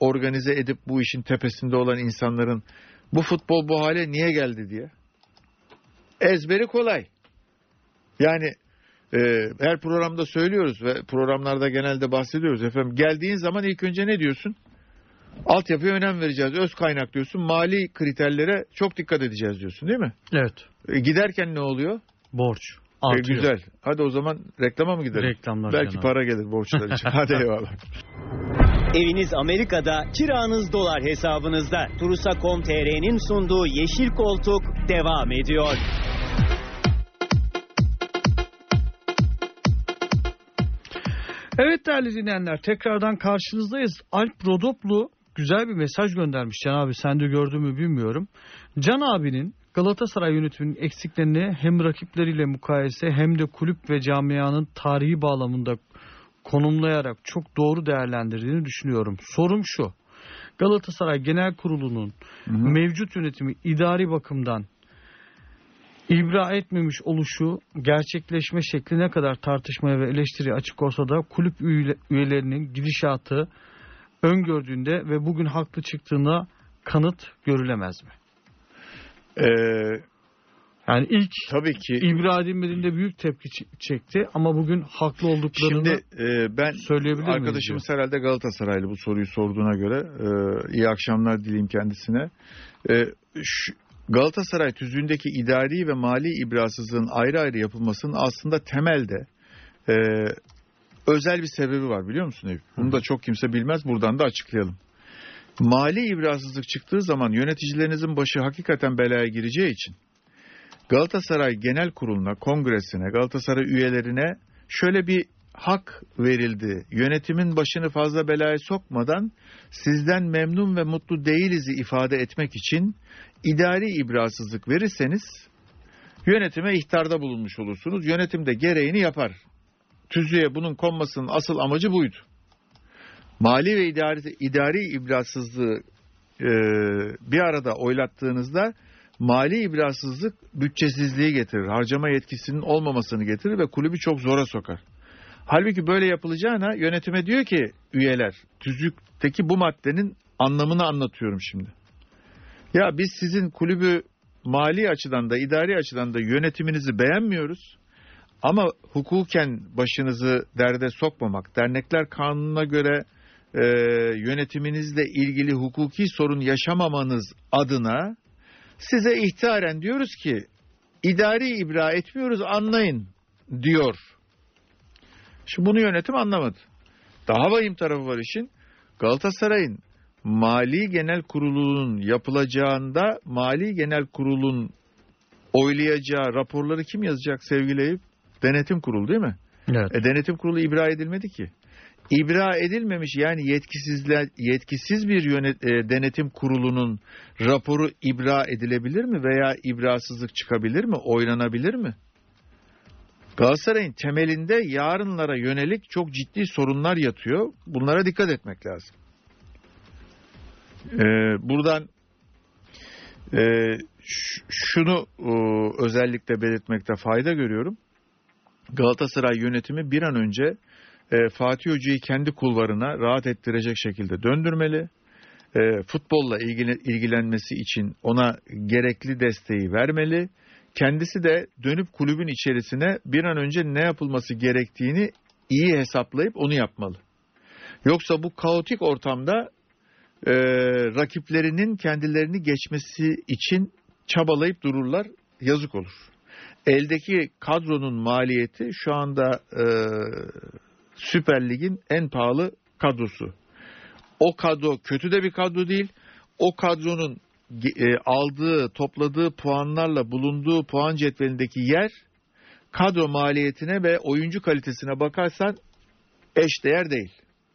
organize edip bu işin tepesinde olan insanların bu futbol bu hale niye geldi diye. Ezberi kolay. Yani e, her programda söylüyoruz ve programlarda genelde bahsediyoruz efendim. Geldiğin zaman ilk önce ne diyorsun? Altyapıya önem vereceğiz. Öz kaynak diyorsun. Mali kriterlere çok dikkat edeceğiz diyorsun değil mi? Evet. E, giderken ne oluyor? Borç. E, güzel. Hadi o zaman reklama mı gidelim? Reklamlar Belki Can abi. para gelir borçlar için. [LAUGHS] Hadi eyvallah. Eviniz Amerika'da, kiranız dolar hesabınızda. Turusa.com.tr'nin sunduğu Yeşil Koltuk devam ediyor. Evet değerli dinleyenler tekrardan karşınızdayız. Alp Rodoplu güzel bir mesaj göndermiş Can abi sen de gördün mü bilmiyorum. Can abinin Galatasaray yönetiminin eksiklerini hem rakipleriyle mukayese hem de kulüp ve camianın tarihi bağlamında konumlayarak çok doğru değerlendirdiğini düşünüyorum. Sorum şu. Galatasaray Genel Kurulu'nun mevcut yönetimi idari bakımdan ibra etmemiş oluşu gerçekleşme şekli ne kadar tartışmaya ve eleştiriye açık olsa da kulüp üye- üyelerinin gidişatı öngördüğünde ve bugün haklı çıktığına kanıt görülemez mi? Ee, Yani ilk tabii ki. ibra edilmediğinde büyük tepki çekti ama bugün haklı olduklarını Şimdi e, ben söyleyebilir arkadaşımız herhalde Galatasaraylı bu soruyu sorduğuna göre e, iyi akşamlar dileyim kendisine. E, şu- Galatasaray tüzüğündeki idari ve mali ibrasızlığın ayrı ayrı yapılmasının aslında temelde e, özel bir sebebi var biliyor musun Eyüp? Bunu da çok kimse bilmez buradan da açıklayalım. Mali ibrasızlık çıktığı zaman yöneticilerinizin başı hakikaten belaya gireceği için Galatasaray Genel Kurulu'na, kongresine, Galatasaray üyelerine şöyle bir hak verildi. Yönetimin başını fazla belaya sokmadan sizden memnun ve mutlu değilizi ifade etmek için idari ibrasızlık verirseniz yönetime ihtarda bulunmuş olursunuz. Yönetim de gereğini yapar. Tüzüğe bunun konmasının asıl amacı buydu. Mali ve idari, idari ibrasızlığı e, bir arada oylattığınızda mali ibrasızlık bütçesizliği getirir. Harcama yetkisinin olmamasını getirir ve kulübü çok zora sokar. Halbuki böyle yapılacağına yönetime diyor ki üyeler tüzükteki bu maddenin anlamını anlatıyorum şimdi. Ya biz sizin kulübü mali açıdan da idari açıdan da yönetiminizi beğenmiyoruz. Ama hukuken başınızı derde sokmamak, dernekler kanununa göre e, yönetiminizle ilgili hukuki sorun yaşamamanız adına size ihtaren diyoruz ki idari ibra etmiyoruz anlayın diyor. Şimdi bunu yönetim anlamadı. Daha vahim tarafı var işin. Galatasaray'ın Mali Genel Kurulu'nun yapılacağında Mali Genel Kurulu'nun oylayacağı raporları kim yazacak sevgili Eyüp? Denetim Kurulu değil mi? Evet. E, denetim Kurulu ibra edilmedi ki. İbra edilmemiş yani yetkisizler yetkisiz bir yönet, e, denetim kurulunun raporu ibra edilebilir mi veya ibrasızlık çıkabilir mi? Oylanabilir mi? Galatasaray'ın temelinde yarınlara yönelik çok ciddi sorunlar yatıyor. Bunlara dikkat etmek lazım. Ee, buradan e, şunu e, özellikle belirtmekte fayda görüyorum. Galatasaray yönetimi bir an önce e, Fatih Hoca'yı kendi kulvarına rahat ettirecek şekilde döndürmeli. E, futbolla ilgili, ilgilenmesi için ona gerekli desteği vermeli. Kendisi de dönüp kulübün içerisine bir an önce ne yapılması gerektiğini iyi hesaplayıp onu yapmalı. Yoksa bu kaotik ortamda e, rakiplerinin kendilerini geçmesi için çabalayıp dururlar. Yazık olur. Eldeki kadronun maliyeti şu anda e, Süper Lig'in en pahalı kadrosu. O kadro kötü de bir kadro değil. O kadronun e, aldığı, topladığı puanlarla bulunduğu puan cetvelindeki yer kadro maliyetine ve oyuncu kalitesine bakarsan eşdeğer değil.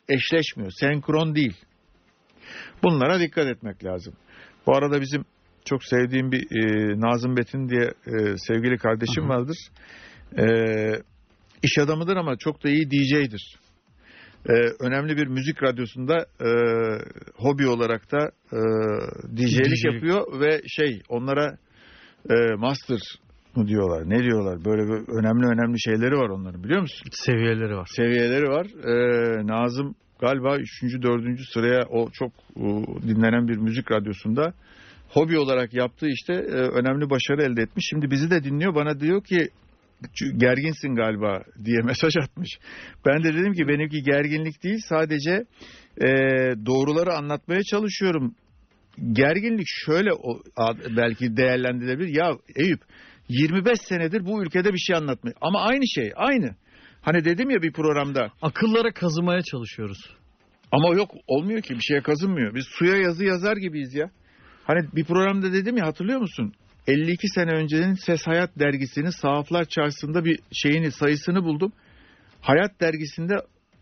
Eşleşmiyor, senkron değil. Bunlara dikkat etmek lazım. Bu arada bizim çok sevdiğim bir e, Nazım Betin diye e, sevgili kardeşim vardır. E, iş adamıdır ama çok da iyi DJ'dir. E, önemli bir müzik radyosunda e, hobi olarak da e, DJ'lik DJ'lik. yapıyor ve şey onlara e, master mı diyorlar ne diyorlar böyle bir önemli önemli şeyleri var onların biliyor musun? Seviyeleri var. seviyeleri var. Ee, Nazım galiba 3. 4. sıraya o çok e, dinlenen bir müzik radyosunda hobi olarak yaptığı işte e, önemli başarı elde etmiş. Şimdi bizi de dinliyor. Bana diyor ki gerginsin galiba diye [LAUGHS] mesaj atmış. Ben de dedim ki benimki gerginlik değil sadece e, doğruları anlatmaya çalışıyorum. Gerginlik şöyle belki değerlendirilebilir. Ya Eyüp 25 senedir bu ülkede bir şey anlatmıyor. Ama aynı şey aynı. Hani dedim ya bir programda Akıllara kazımaya çalışıyoruz. ama yok olmuyor ki bir şeye kazınmıyor. Biz suya yazı yazar gibiyiz ya. Hani bir programda dedim ya hatırlıyor musun? 52 sene öncenin Ses Hayat dergisinin Sahaflar Çarşısı'nda bir şeyini sayısını buldum. Hayat dergisinde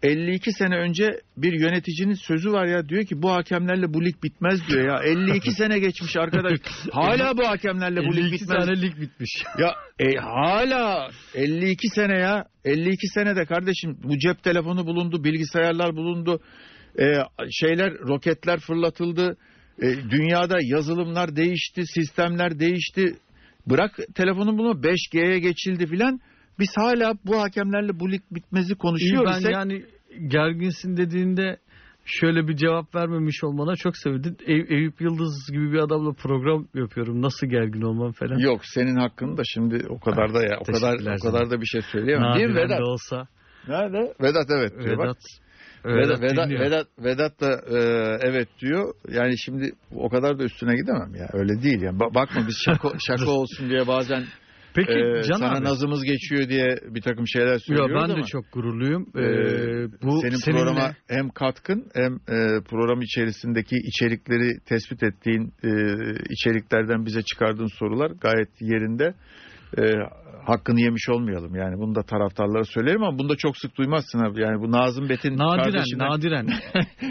52 sene önce bir yöneticinin sözü var ya diyor ki bu hakemlerle bu lig bitmez diyor ya. 52 sene geçmiş arkadaş. [LAUGHS] Hala bu hakemlerle bu lig 52 bitmez. tane lig bitmiş. [LAUGHS] Ya e, hala 52 sene ya 52 senede kardeşim bu cep telefonu bulundu bilgisayarlar bulundu e, şeyler roketler fırlatıldı e, dünyada yazılımlar değişti sistemler değişti bırak telefonun bunu 5G'ye geçildi filan biz hala bu hakemlerle bu lig bitmezi konuşuyoruz. ben yani gerginsin dediğinde şöyle bir cevap vermemiş olmana çok sevindim. Ey- Eyüp Yıldız gibi bir adamla program yapıyorum. Nasıl gergin olmam falan. Yok senin hakkın da şimdi o kadar da ya o kadar o kadar da bir şey söyleyemem. Değil mi Nadiren Vedat? de olsa. Nerede? Vedat evet diyor bak. Vedat. Vedat, Vedat, dinliyor. Vedat, Vedat da e, evet diyor. Yani şimdi o kadar da üstüne gidemem ya. Öyle değil yani. Ba- bakma biz şaka, [LAUGHS] şaka olsun diye bazen Peki e, Can sana abi. nazımız geçiyor diye bir takım şeyler Yo, söylüyoruz ben de ama. çok gururluyum. Ee, e, bu senin seninle- programa hem katkın hem e, program içerisindeki içerikleri tespit ettiğin e, içeriklerden bize çıkardığın sorular gayet yerinde. E, hakkını yemiş olmayalım yani bunu da taraftarlara söylerim ama bunu da çok sık duymazsın abi yani bu Nazım Betin Nadiren, kardeşinden- nadiren.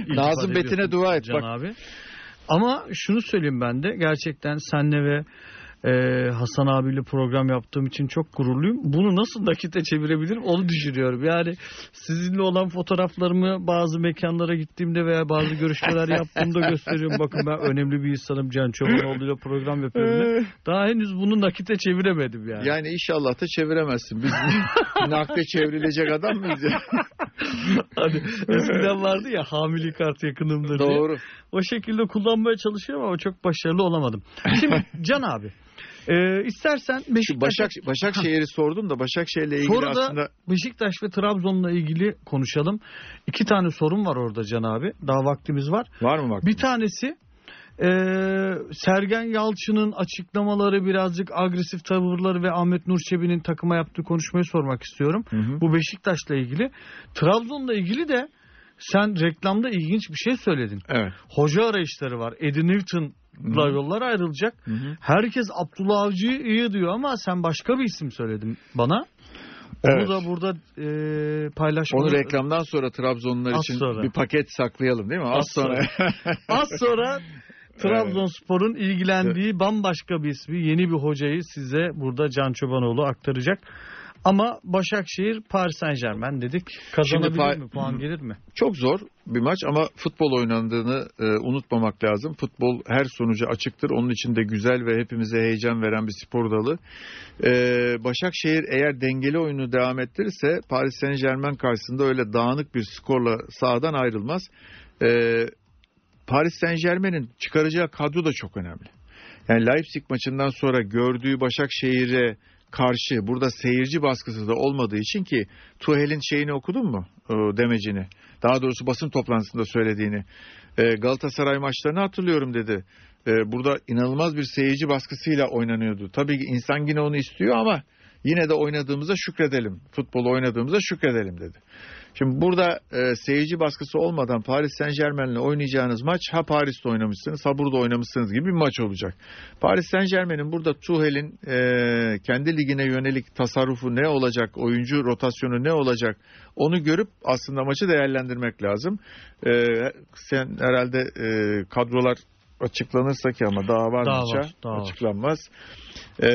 [LAUGHS] Nazım Betin'e dua et Can bak abi. Ama şunu söyleyeyim ben de gerçekten senle ve e, Hasan abiyle program yaptığım için çok gururluyum. Bunu nasıl nakite çevirebilirim onu düşünüyorum. Yani sizinle olan fotoğraflarımı bazı mekanlara gittiğimde veya bazı görüşmeler [LAUGHS] yaptığımda gösteriyorum. Bakın ben önemli bir insanım. Can Çobanoğlu ile program yapıyorum. diye. Daha henüz bunu nakite çeviremedim yani. Yani inşallah da çeviremezsin. Biz [LAUGHS] nakde çevrilecek adam mıyız? [LAUGHS] Hani eskiden vardı ya hamile kart yakınımdır diye. Doğru. O şekilde kullanmaya çalışıyorum ama çok başarılı olamadım. Şimdi Can abi e, istersen Beşiktaş, Başak Başakşehir'i sordum da Başakşehir'le ilgili Sonra da aslında Beşiktaş ve Trabzon'la ilgili konuşalım. İki tane sorun var orada Can abi. Daha vaktimiz var. var mı bak? Bir tanesi e, Sergen Yalçın'ın açıklamaları birazcık agresif tavırları ve Ahmet Nur Çebi'nin takıma yaptığı konuşmayı sormak istiyorum. Hı hı. Bu Beşiktaş'la ilgili. Trabzon'la ilgili de sen reklamda ilginç bir şey söyledin. Evet. Hoca arayışları var. Eddie hı. Yollar ayrılacak. Hı hı. Herkes Abdullah Avcı'yı iyi diyor ama sen başka bir isim söyledin bana. Evet. Onu da burada e, paylaşmanı... Onu reklamdan sonra Trabzonlular Az için sonra. bir paket saklayalım değil mi? Az, Az sonra. Az sonra [LAUGHS] Trabzonspor'un ilgilendiği bambaşka bir ismi, yeni bir hocayı size burada Can Çobanoğlu aktaracak. Ama Başakşehir Paris Saint Germain dedik. Kazanabilir Şimdi mi? Puan gelir mi? Çok zor bir maç ama futbol oynandığını e, unutmamak lazım. Futbol her sonuca açıktır. Onun için de güzel ve hepimize heyecan veren bir spor dalı. E, Başakşehir eğer dengeli oyunu devam ettirirse Paris Saint Germain karşısında öyle dağınık bir skorla sahadan ayrılmaz. E, Paris Saint Germain'in çıkaracağı kadro da çok önemli. Yani Leipzig maçından sonra gördüğü Başakşehir'e karşı burada seyirci baskısı da olmadığı için ki Tuhel'in şeyini okudun mu o demecini? Daha doğrusu basın toplantısında söylediğini. E, Galatasaray maçlarını hatırlıyorum dedi. E, burada inanılmaz bir seyirci baskısıyla oynanıyordu. Tabii ki insan yine onu istiyor ama yine de oynadığımıza şükredelim. Futbol oynadığımıza şükredelim dedi. Şimdi burada e, seyirci baskısı olmadan Paris Saint Germain'le oynayacağınız maç ha Paris'te oynamışsınız ha burada oynamışsınız gibi bir maç olacak. Paris Saint Germain'in burada Tuchel'in e, kendi ligine yönelik tasarrufu ne olacak, oyuncu rotasyonu ne olacak onu görüp aslında maçı değerlendirmek lazım. E, sen herhalde e, kadrolar açıklanırsa ki ama daha var Daha maça var, daha var. açıklanmaz. E,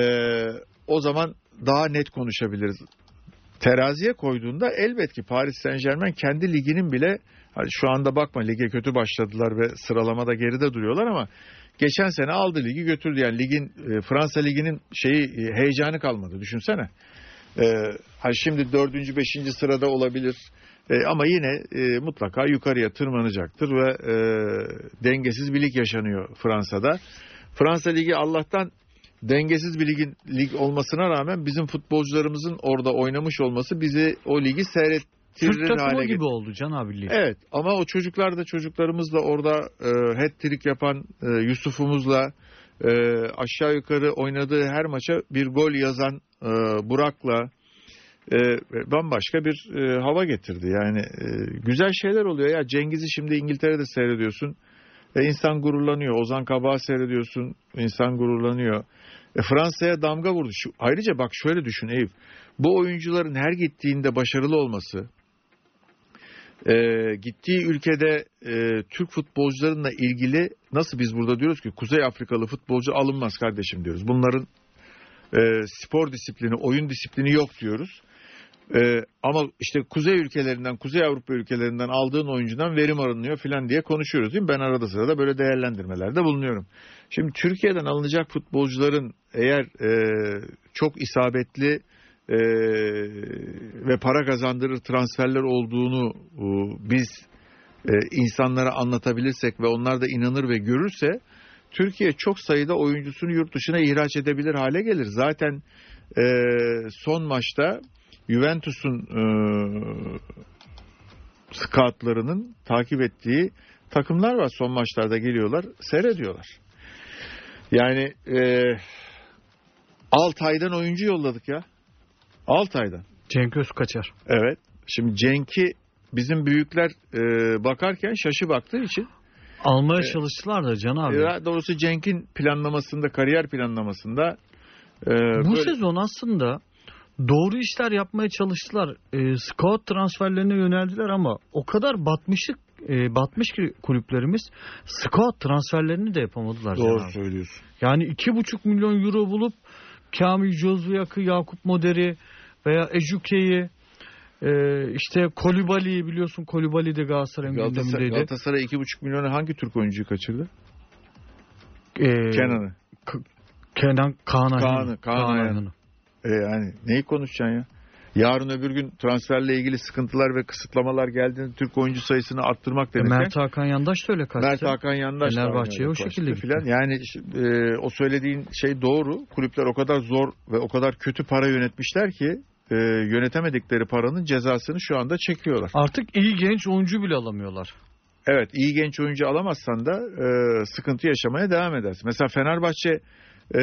o zaman daha net konuşabiliriz teraziye koyduğunda elbet ki Paris Saint Germain kendi liginin bile şu anda bakma lige kötü başladılar ve sıralamada geride duruyorlar ama geçen sene aldı ligi götürdü yani ligin e, Fransa liginin şeyi e, heyecanı kalmadı düşünsene. E, hani şimdi dördüncü beşinci sırada olabilir E, ama yine e, mutlaka yukarıya tırmanacaktır ve e, dengesiz bir lig yaşanıyor Fransa'da. Fransa ligi Allah'tan dengesiz bir ligin lig olmasına rağmen bizim futbolcularımızın orada oynamış olması bizi o ligi Türk seyrettirir takımı hale gibi oldu Can abi. Evet ama o çocuklar da çocuklarımız da orada e, hat-trick yapan e, Yusuf'umuzla e, aşağı yukarı oynadığı her maça bir gol yazan e, Burak'la e, bambaşka bir e, hava getirdi. Yani e, güzel şeyler oluyor ya. Cengiz'i şimdi İngiltere'de seyrediyorsun. E, insan gururlanıyor. Ozan Kabak'ı seyrediyorsun. insan gururlanıyor. E, Fransa'ya damga vurdu. Şu, ayrıca bak şöyle düşün Eyüp. Bu oyuncuların her gittiğinde başarılı olması, e, gittiği ülkede e, Türk futbolcularınla ilgili nasıl biz burada diyoruz ki Kuzey Afrikalı futbolcu alınmaz kardeşim diyoruz. Bunların e, spor disiplini, oyun disiplini yok diyoruz. E, ama işte Kuzey ülkelerinden, Kuzey Avrupa ülkelerinden aldığın oyuncudan verim alınıyor filan diye konuşuyoruz değil mi? Ben arada sırada böyle değerlendirmelerde bulunuyorum. Şimdi Türkiye'den alınacak futbolcuların eğer e, çok isabetli e, ve para kazandırır transferler olduğunu e, biz e, insanlara anlatabilirsek ve onlar da inanır ve görürse Türkiye çok sayıda oyuncusunu yurt dışına ihraç edebilir hale gelir. Zaten e, son maçta Juventus'un e, scoutlarının takip ettiği takımlar var. Son maçlarda geliyorlar, seyrediyorlar. Yani e, Altay'dan oyuncu yolladık ya. Altay'dan. Cenk Özkaçar. Evet. Şimdi Cenk'i bizim büyükler e, bakarken şaşı baktığı için Almaya Evet. çalıştılar da Can abi. e, doğrusu Cenk'in planlamasında, kariyer planlamasında e, Bu böyle- sezon aslında doğru işler yapmaya çalıştılar. E, scout transferlerine yöneldiler ama o kadar batmışlık e, batmış ki kulüplerimiz scout transferlerini de yapamadılar. Doğru abi. söylüyorsun. Yani iki buçuk milyon euro bulup Kamil Jozuyak'ı, Yakup Moder'i veya Ejuke'yi e, işte Kolibali'yi biliyorsun Kolibali de Galatasaray'ın Galatasaray, gündemindeydi. Galatasaray 2,5 milyonu hangi Türk oyuncuyu kaçırdı? E, Kenan'ı. Kenan Kaan Ayhan'ı. Kaan'ı, Kaan Ayhan'ı. E yani neyi konuşacaksın ya? Yarın öbür gün transferle ilgili sıkıntılar ve kısıtlamalar geldiğinde Türk oyuncu sayısını arttırmak E, denirken Mert Hakan Yandaş da öyle kaçtı. Mert Hakan Yandaş da Fenerbahçe'ye o şekilde gitti. filan. Yani e, o söylediğin şey doğru. Kulüpler o kadar zor ve o kadar kötü para yönetmişler ki e, yönetemedikleri paranın cezasını şu anda çekiyorlar. Artık iyi genç oyuncu bile alamıyorlar. Evet iyi genç oyuncu alamazsan da e, sıkıntı yaşamaya devam edersin. Mesela Fenerbahçe e,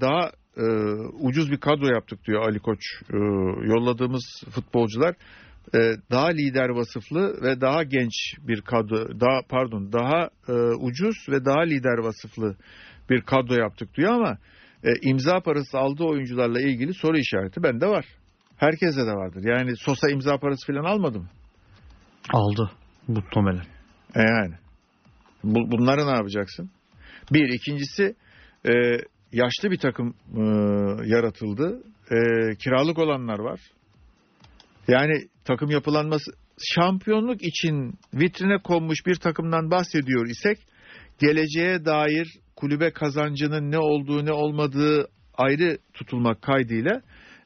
daha e, ucuz bir kadro yaptık diyor Ali Koç. E, yolladığımız futbolcular e, daha lider vasıflı ve daha genç bir kadro, daha pardon daha e, ucuz ve daha lider vasıflı bir kadro yaptık diyor ama e, imza parası aldığı oyuncularla ilgili soru işareti bende var. Herkese de vardır. Yani Sosa imza parası falan almadı mı? Aldı muhtemelen. E yani. Bu, bunları ne yapacaksın? Bir. ikincisi e, yaşlı bir takım e, yaratıldı. E, kiralık olanlar var. Yani takım yapılanması şampiyonluk için vitrine konmuş bir takımdan bahsediyor isek geleceğe dair kulübe kazancının ne olduğu ne olmadığı ayrı tutulmak kaydıyla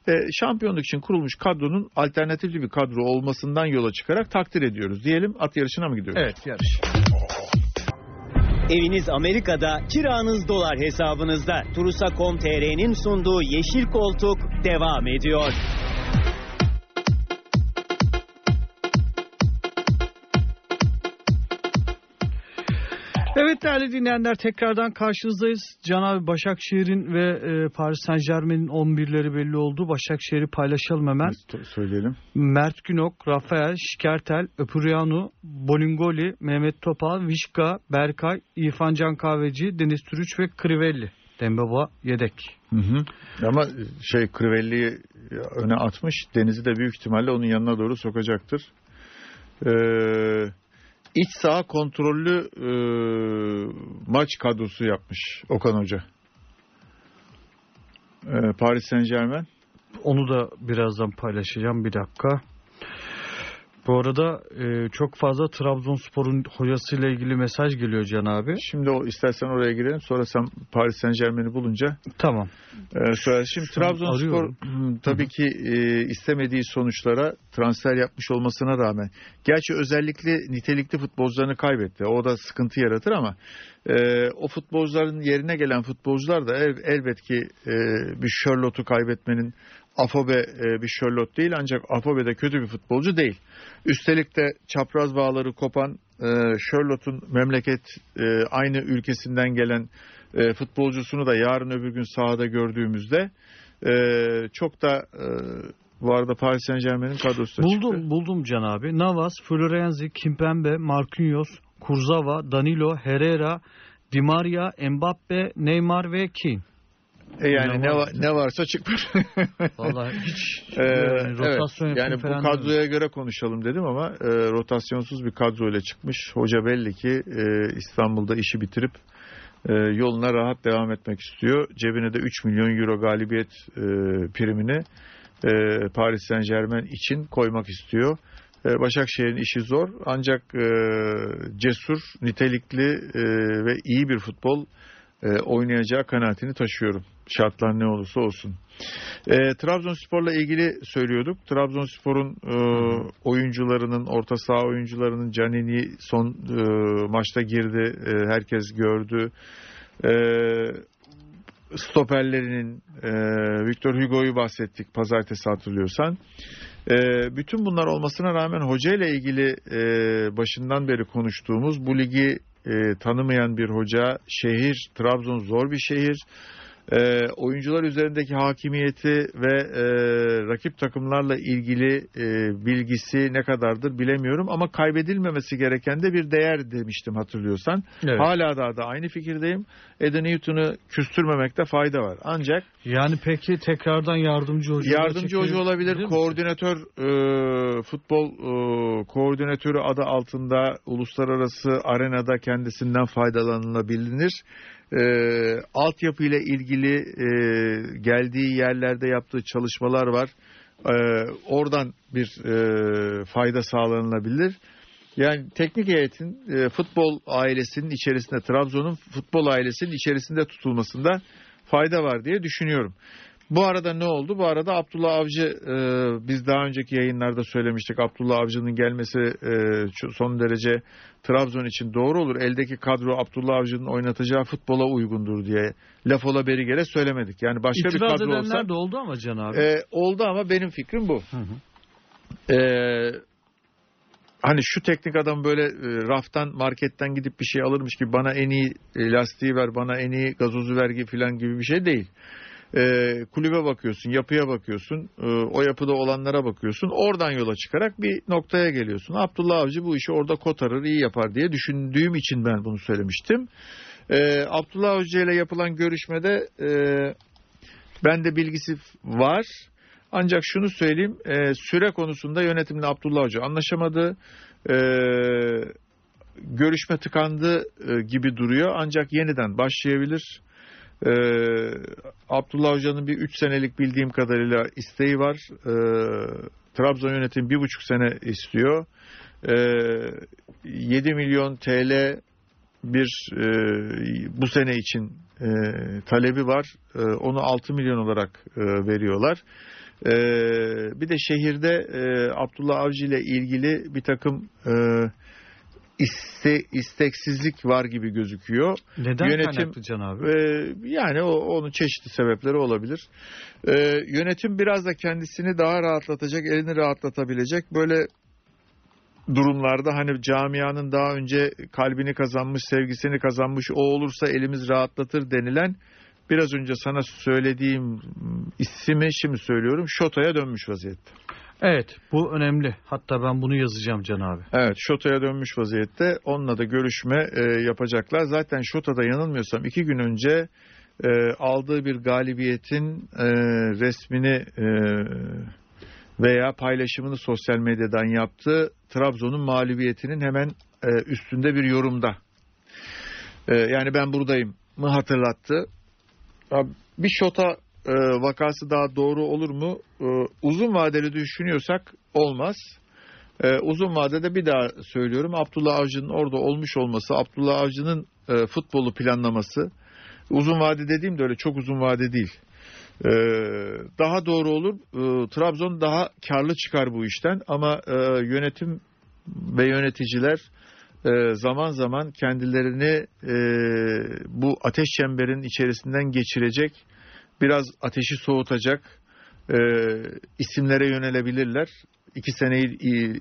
e, şampiyonluk için kurulmuş kadronun alternatifli bir kadro olmasından yola çıkarak takdir ediyoruz. Diyelim at yarışına mı gidiyoruz? Evet yarış. Eviniz Amerika'da, kiranız dolar hesabınızda. Turusa.com.tr'nin sunduğu Yeşil Koltuk devam ediyor. Evet değerli dinleyenler tekrardan karşınızdayız. Can abi Başakşehir'in ve e, Paris Saint Germain'in 11'leri belli oldu. Başakşehir'i paylaşalım hemen. Biz söyleyelim. Mert Günok, Rafael, Şikertel, Öpüryanu, Bolingoli, Mehmet Topal, Vişka, Berkay, İrfan Can Kahveci, Deniz Türüç ve Krivelli. Dembaba yedek. Hı hı. Ama şey Crivelli'yi öne atmış. Deniz'i de büyük ihtimalle onun yanına doğru sokacaktır. Ee, iç saha kontrollü e, maç kadrosu yapmış Okan Hoca. Ee, Paris Saint Germain. Onu da birazdan paylaşacağım bir dakika. Bu arada e, çok fazla Trabzonspor'un hocasıyla ilgili mesaj geliyor Can abi. Şimdi o istersen oraya girelim. Sonra sen Paris Saint Germain'i bulunca Tamam. e, söyle. Şimdi Şu Trabzonspor hmm, tabii ki e, istemediği sonuçlara transfer yapmış olmasına rağmen gerçi özellikle nitelikli futbolcularını kaybetti. O da sıkıntı yaratır ama e, o futbolcuların yerine gelen futbolcular da el, elbet ki e, bir Charlotte'u kaybetmenin Afobe e, bir Charlotte değil ancak Afobe de kötü bir futbolcu değil. Üstelik de çapraz bağları kopan e, Charlotte'un memleket e, aynı ülkesinden gelen e, futbolcusunu da yarın öbür gün sahada gördüğümüzde e, çok da e, bu arada Paris Saint Germain'in kadrosu da çıktı. Buldum buldum Can abi. Navas, Florenzi, Kimpembe, Marquinhos, Kurzawa, Danilo, Herrera, Di Maria, Mbappe, Neymar ve Keane. E yani ne, İnanılmaz. va- ne varsa çıkmış. [LAUGHS] Vallahi hiç Ee, yani rotasyon evet, yani bu kadroya göre konuşalım dedim ama e, rotasyonsuz bir kadroyla çıkmış. Hoca belli ki e, İstanbul'da işi bitirip e, yoluna rahat devam etmek istiyor. Cebine de 3 milyon euro galibiyet e, primini e, Paris Saint Germain için koymak istiyor. E, Başakşehir'in işi zor ancak e, cesur, nitelikli e, ve iyi bir futbol e, oynayacağı kanaatini taşıyorum. Şartlar ne olursa olsun. E, Trabzonspor'la ilgili söylüyorduk. Trabzonspor'un e, oyuncularının, orta saha oyuncularının Canini son e, maçta girdi. E, herkes gördü. E, stoperlerinin e, Victor Hugo'yu bahsettik pazartesi hatırlıyorsan. E, bütün bunlar olmasına rağmen hoca ile ilgili e, başından beri konuştuğumuz bu ligi e, tanımayan bir hoca, şehir, Trabzon zor bir şehir. E, oyuncular üzerindeki hakimiyeti ve e, rakip takımlarla ilgili e, bilgisi ne kadardır bilemiyorum ama kaybedilmemesi gereken de bir değer demiştim hatırlıyorsan. Evet. Hala daha da aynı fikirdeyim. Eden Newton'u küstürmemekte fayda var. Ancak Yani peki tekrardan yardımcı hoca yardımcı hoca olabilir, koordinatör e, futbol e, koordinatörü adı altında uluslararası arenada kendisinden faydalanılabilir. E, altyapı ile ilgili e, geldiği yerlerde yaptığı çalışmalar var. E, oradan bir e, fayda sağlanılabilir. Yani teknik heyetin e, futbol ailesinin içerisinde Trabzon'un futbol ailesinin içerisinde tutulmasında fayda var diye düşünüyorum. Bu arada ne oldu? Bu arada Abdullah Avcı e, biz daha önceki yayınlarda söylemiştik. Abdullah Avcı'nın gelmesi e, son derece Trabzon için doğru olur. Eldeki kadro Abdullah Avcı'nın oynatacağı futbola uygundur diye laf ola beri gere söylemedik. Yani başka bir İtiraz kadro edenler olsa de oldu ama Can abi. e, oldu ama benim fikrim bu. Hı hı. Ee, hani şu teknik adam böyle e, raftan marketten gidip bir şey alırmış gibi bana en iyi e, lastiği ver bana en iyi gazozu ver gibi falan gibi bir şey değil. Ee, kulübe bakıyorsun yapıya bakıyorsun e, o yapıda olanlara bakıyorsun oradan yola çıkarak bir noktaya geliyorsun. Abdullah Avcı bu işi orada kotarır iyi yapar diye düşündüğüm için ben bunu söylemiştim. Ee, Abdullah Avcı ile yapılan görüşmede e, bende bilgisi var. Ancak şunu söyleyeyim, e, süre konusunda yönetimle Abdullah Hoca anlaşamadı. E, görüşme tıkandı e, gibi duruyor ancak yeniden başlayabilir. E, Abdullah Hoca'nın bir 3 senelik bildiğim kadarıyla isteği var. E, Trabzon yönetim bir buçuk sene istiyor. E, 7 milyon TL bir e, bu sene için e, talebi var. E, onu 6 milyon olarak e, veriyorlar. E, bir de şehirde e, Abdullah Avcı ile ilgili bir takım e, iste, isteksizlik var gibi gözüküyor. Neden yönetim- kaynaklı Can abi? Ee, yani o onun çeşitli sebepleri olabilir. Ee, yönetim biraz da kendisini daha rahatlatacak, elini rahatlatabilecek böyle durumlarda hani camianın daha önce kalbini kazanmış, sevgisini kazanmış, o olursa elimiz rahatlatır denilen biraz önce sana söylediğim ismi şimdi söylüyorum. Şota'ya dönmüş vaziyette. Evet bu önemli. Hatta ben bunu yazacağım Can abi. Evet Şota'ya dönmüş vaziyette. Onunla da görüşme e, yapacaklar. Zaten Şota'da yanılmıyorsam iki gün önce e, aldığı bir galibiyetin e, resmini e, veya paylaşımını sosyal medyadan yaptı. Trabzon'un mağlubiyetinin hemen e, üstünde bir yorumda. E, yani ben buradayım mı hatırlattı. Bir Şota e, vakası daha doğru olur mu? E, uzun vadeli düşünüyorsak olmaz. E, uzun vadede bir daha söylüyorum Abdullah Avcı'nın orada olmuş olması, Abdullah Avcı'nın e, futbolu planlaması uzun vade dediğim de öyle çok uzun vade değil. E, daha doğru olur. E, Trabzon daha karlı çıkar bu işten ama e, yönetim ve yöneticiler e, zaman zaman kendilerini e, bu ateş çemberin içerisinden geçirecek, biraz ateşi soğutacak e, isimlere yönelebilirler. İki seneyi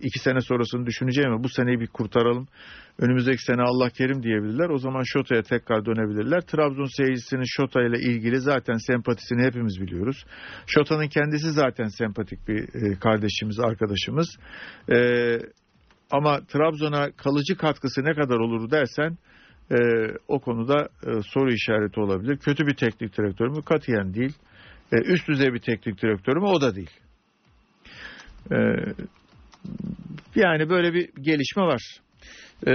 iki sene sonrasını düşüneceğim bu seneyi bir kurtaralım. Önümüzdeki sene Allah kerim diyebilirler. O zaman Şota'ya tekrar dönebilirler. Trabzon seyircisinin Şota ile ilgili zaten sempatisini hepimiz biliyoruz. Şota'nın kendisi zaten sempatik bir e, kardeşimiz, arkadaşımız. E, ama Trabzon'a kalıcı katkısı ne kadar olur dersen e, o konuda e, soru işareti olabilir. Kötü bir teknik direktör mü? Katiyen değil. E, üst düzey bir teknik direktör mü? O da değil. E, yani böyle bir gelişme var. E,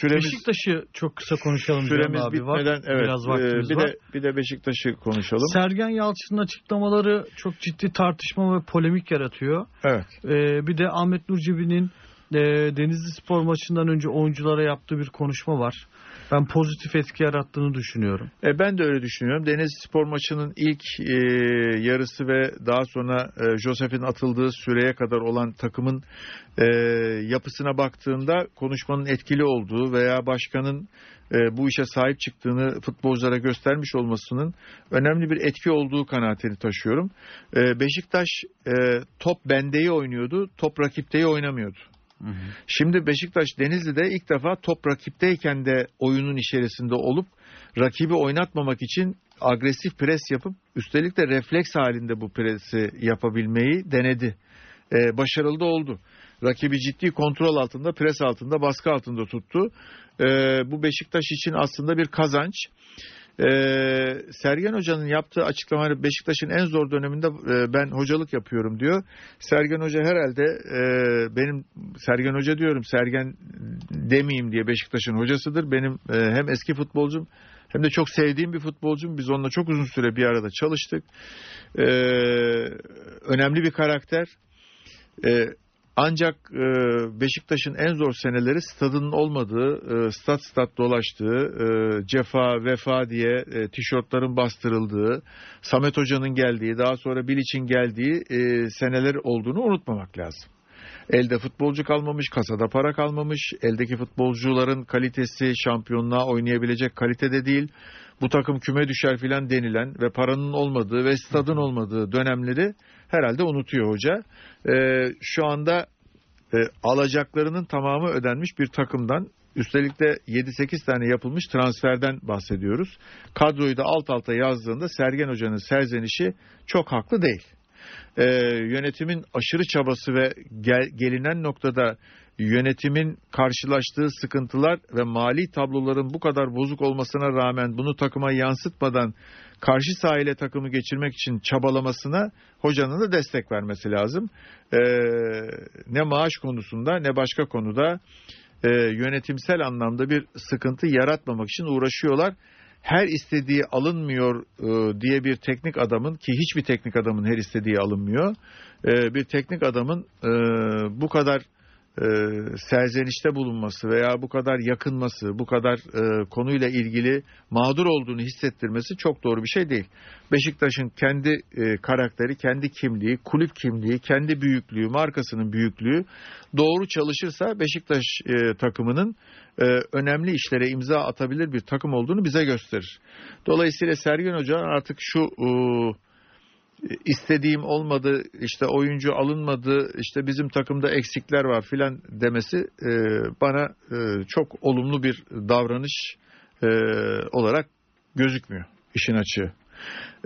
süremiz, Beşiktaş'ı çok kısa konuşalım süremiz abi var. bitmeden evet, Biraz e, vaktimiz bir var. de bir de Beşiktaş'ı konuşalım. Sergen Yalçın'ın açıklamaları çok ciddi tartışma ve polemik yaratıyor. Evet. Ee, bir de Ahmet Nur Cebi'nin e, Denizli Spor maçından önce oyunculara yaptığı bir konuşma var. Ben pozitif etki yarattığını düşünüyorum. E, ben de öyle düşünüyorum. Denizli Spor maçının ilk e, yarısı ve daha sonra e, Josef'in atıldığı süreye kadar olan takımın e, yapısına baktığında konuşmanın etkili olduğu veya başkanın e, bu işe sahip çıktığını futbolculara göstermiş olmasının önemli bir etki olduğu kanaatini taşıyorum. E, Beşiktaş e, top bendeyi oynuyordu, top rakipteyi oynamıyordu. Şimdi Beşiktaş Denizli'de ilk defa top rakipteyken de oyunun içerisinde olup rakibi oynatmamak için agresif pres yapıp üstelik de refleks halinde bu presi yapabilmeyi denedi. Ee, başarılı da oldu. Rakibi ciddi kontrol altında, pres altında, baskı altında tuttu. Ee, bu Beşiktaş için aslında bir kazanç. Ee, Sergen Hoca'nın yaptığı açıklama Beşiktaş'ın en zor döneminde e, ben hocalık yapıyorum diyor. Sergen Hoca herhalde e, benim Sergen Hoca diyorum Sergen demeyeyim diye Beşiktaş'ın hocasıdır. Benim e, hem eski futbolcum hem de çok sevdiğim bir futbolcum. Biz onunla çok uzun süre bir arada çalıştık. Ee, önemli bir karakter. Ee, ancak e, Beşiktaş'ın en zor seneleri stadının olmadığı, e, stat stat dolaştığı, e, cefa, vefa diye e, tişörtlerin bastırıldığı, Samet Hoca'nın geldiği, daha sonra Bilic'in geldiği e, seneler olduğunu unutmamak lazım. Elde futbolcu kalmamış, kasada para kalmamış, eldeki futbolcuların kalitesi şampiyonluğa oynayabilecek kalitede değil. Bu takım küme düşer filan denilen ve paranın olmadığı ve stadın olmadığı dönemleri herhalde unutuyor hoca. Ee, şu anda e, alacaklarının tamamı ödenmiş bir takımdan üstelik de 7-8 tane yapılmış transferden bahsediyoruz. Kadroyu da alt alta yazdığında Sergen Hoca'nın serzenişi çok haklı değil. Ee, yönetimin aşırı çabası ve gel, gelinen noktada yönetimin karşılaştığı sıkıntılar ve mali tabloların bu kadar bozuk olmasına rağmen bunu takıma yansıtmadan karşı sahile takımı geçirmek için çabalamasına hocanın da destek vermesi lazım. Ee, ne maaş konusunda ne başka konuda e, yönetimsel anlamda bir sıkıntı yaratmamak için uğraşıyorlar. Her istediği alınmıyor e, diye bir teknik adamın ki hiçbir teknik adamın her istediği alınmıyor. E, bir teknik adamın e, bu kadar e, serzenişte bulunması veya bu kadar yakınması, bu kadar e, konuyla ilgili mağdur olduğunu hissettirmesi çok doğru bir şey değil. Beşiktaş'ın kendi e, karakteri, kendi kimliği, kulüp kimliği, kendi büyüklüğü, markasının büyüklüğü doğru çalışırsa Beşiktaş e, takımının e, önemli işlere imza atabilir bir takım olduğunu bize gösterir. Dolayısıyla Sergen Hoca artık şu e, istediğim olmadı, işte oyuncu alınmadı, işte bizim takımda eksikler var filan demesi e, bana e, çok olumlu bir davranış e, olarak gözükmüyor işin açığı.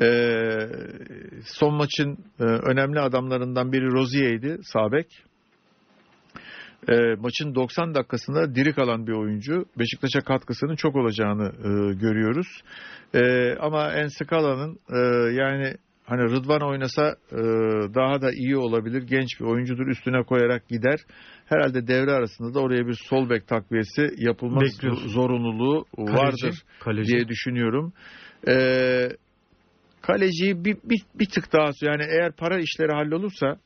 E, son maçın e, önemli adamlarından biri Rozier'ydi, Sabek. E, maçın 90 dakikasında diri kalan bir oyuncu. Beşiktaş'a katkısının çok olacağını e, görüyoruz. E, ama Enskalala'nın e, yani Hani Rıdvan oynasa e, daha da iyi olabilir. Genç bir oyuncudur. Üstüne koyarak gider. Herhalde devre arasında da oraya bir sol bek takviyesi yapılmak Bekliyoruz. zorunluluğu Kaleci, vardır kaleci. diye düşünüyorum. E, kaleciyi bir, bir, bir tık daha yani eğer para işleri hallolursa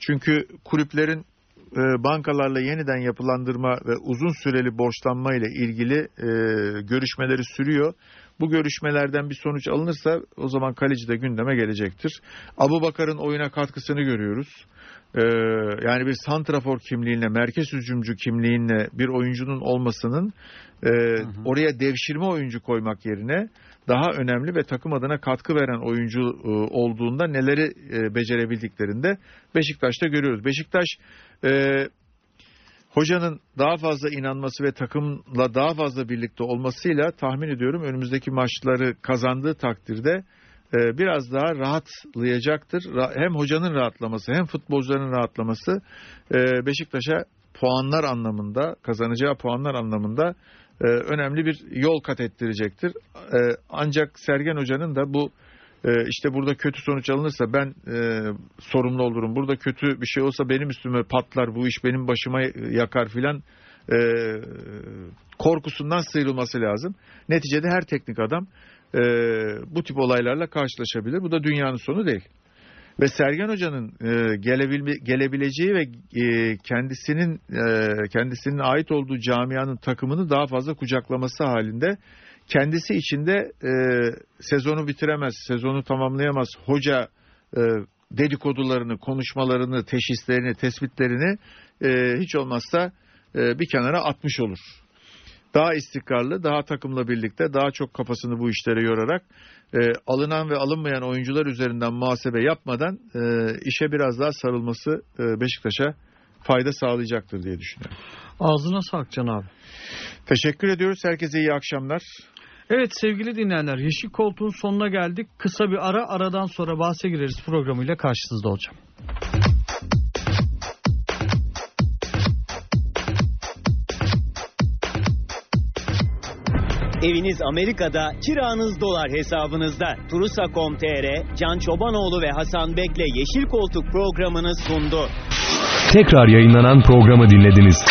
çünkü kulüplerin e, bankalarla yeniden yapılandırma ve uzun süreli borçlanma ile ilgili e, görüşmeleri sürüyor. Bu görüşmelerden bir sonuç alınırsa o zaman kaleci de gündeme gelecektir. Abu Bakar'ın oyuna katkısını görüyoruz. Ee, yani bir santrafor kimliğine, merkez hücumcu kimliğine bir oyuncunun olmasının e, oraya devşirme oyuncu koymak yerine daha önemli ve takım adına katkı veren oyuncu e, olduğunda neleri e, becerebildiklerinde Beşiktaş'ta görüyoruz. Beşiktaş e, hocanın daha fazla inanması ve takımla daha fazla birlikte olmasıyla tahmin ediyorum önümüzdeki maçları kazandığı takdirde e, biraz daha rahatlayacaktır. Ra- Hem hocanın rahatlaması hem futbolcuların rahatlaması e, Beşiktaş'a puanlar anlamında, kazanacağı puanlar anlamında e, önemli bir yol kat ettirecektir. Ancak Sergen Hoca'nın da bu e, işte burada kötü sonuç alınırsa ben e, sorumlu olurum. Burada kötü bir şey olsa benim üstüme patlar, bu iş benim başıma yakar filan e, korkusundan sıyrılması lazım. Neticede her teknik adam e, bu tip olaylarla karşılaşabilir. Bu da dünyanın sonu değil. Ve Sergen Hoca'nın e, gelebilme, gelebileceği ve e, kendisinin e, kendisinin ait olduğu camianın takımını daha fazla kucaklaması halinde kendisi içinde e, sezonu bitiremez, sezonu tamamlayamaz. Hoca e, dedikodularını, konuşmalarını, teşhislerini, tespitlerini e, hiç olmazsa e, bir kenara atmış olur daha istikrarlı, daha takımla birlikte, daha çok kafasını bu işlere yorarak e, alınan ve alınmayan oyuncular üzerinden muhasebe yapmadan e, işe biraz daha sarılması e, Beşiktaş'a fayda sağlayacaktır diye düşünüyorum. Ağzına sağlık Can abi. Teşekkür ediyoruz. Herkese iyi akşamlar. Evet sevgili dinleyenler Yeşil Koltuğun sonuna geldik. Kısa bir ara aradan sonra bahse gireriz programıyla karşınızda olacağım. Eviniz Amerika'da, kiranız dolar hesabınızda. Turusa.com.tr, Can Çobanoğlu ve Hasan Bek'le Yeşil Koltuk programını sundu. Tekrar yayınlanan programı dinlediniz.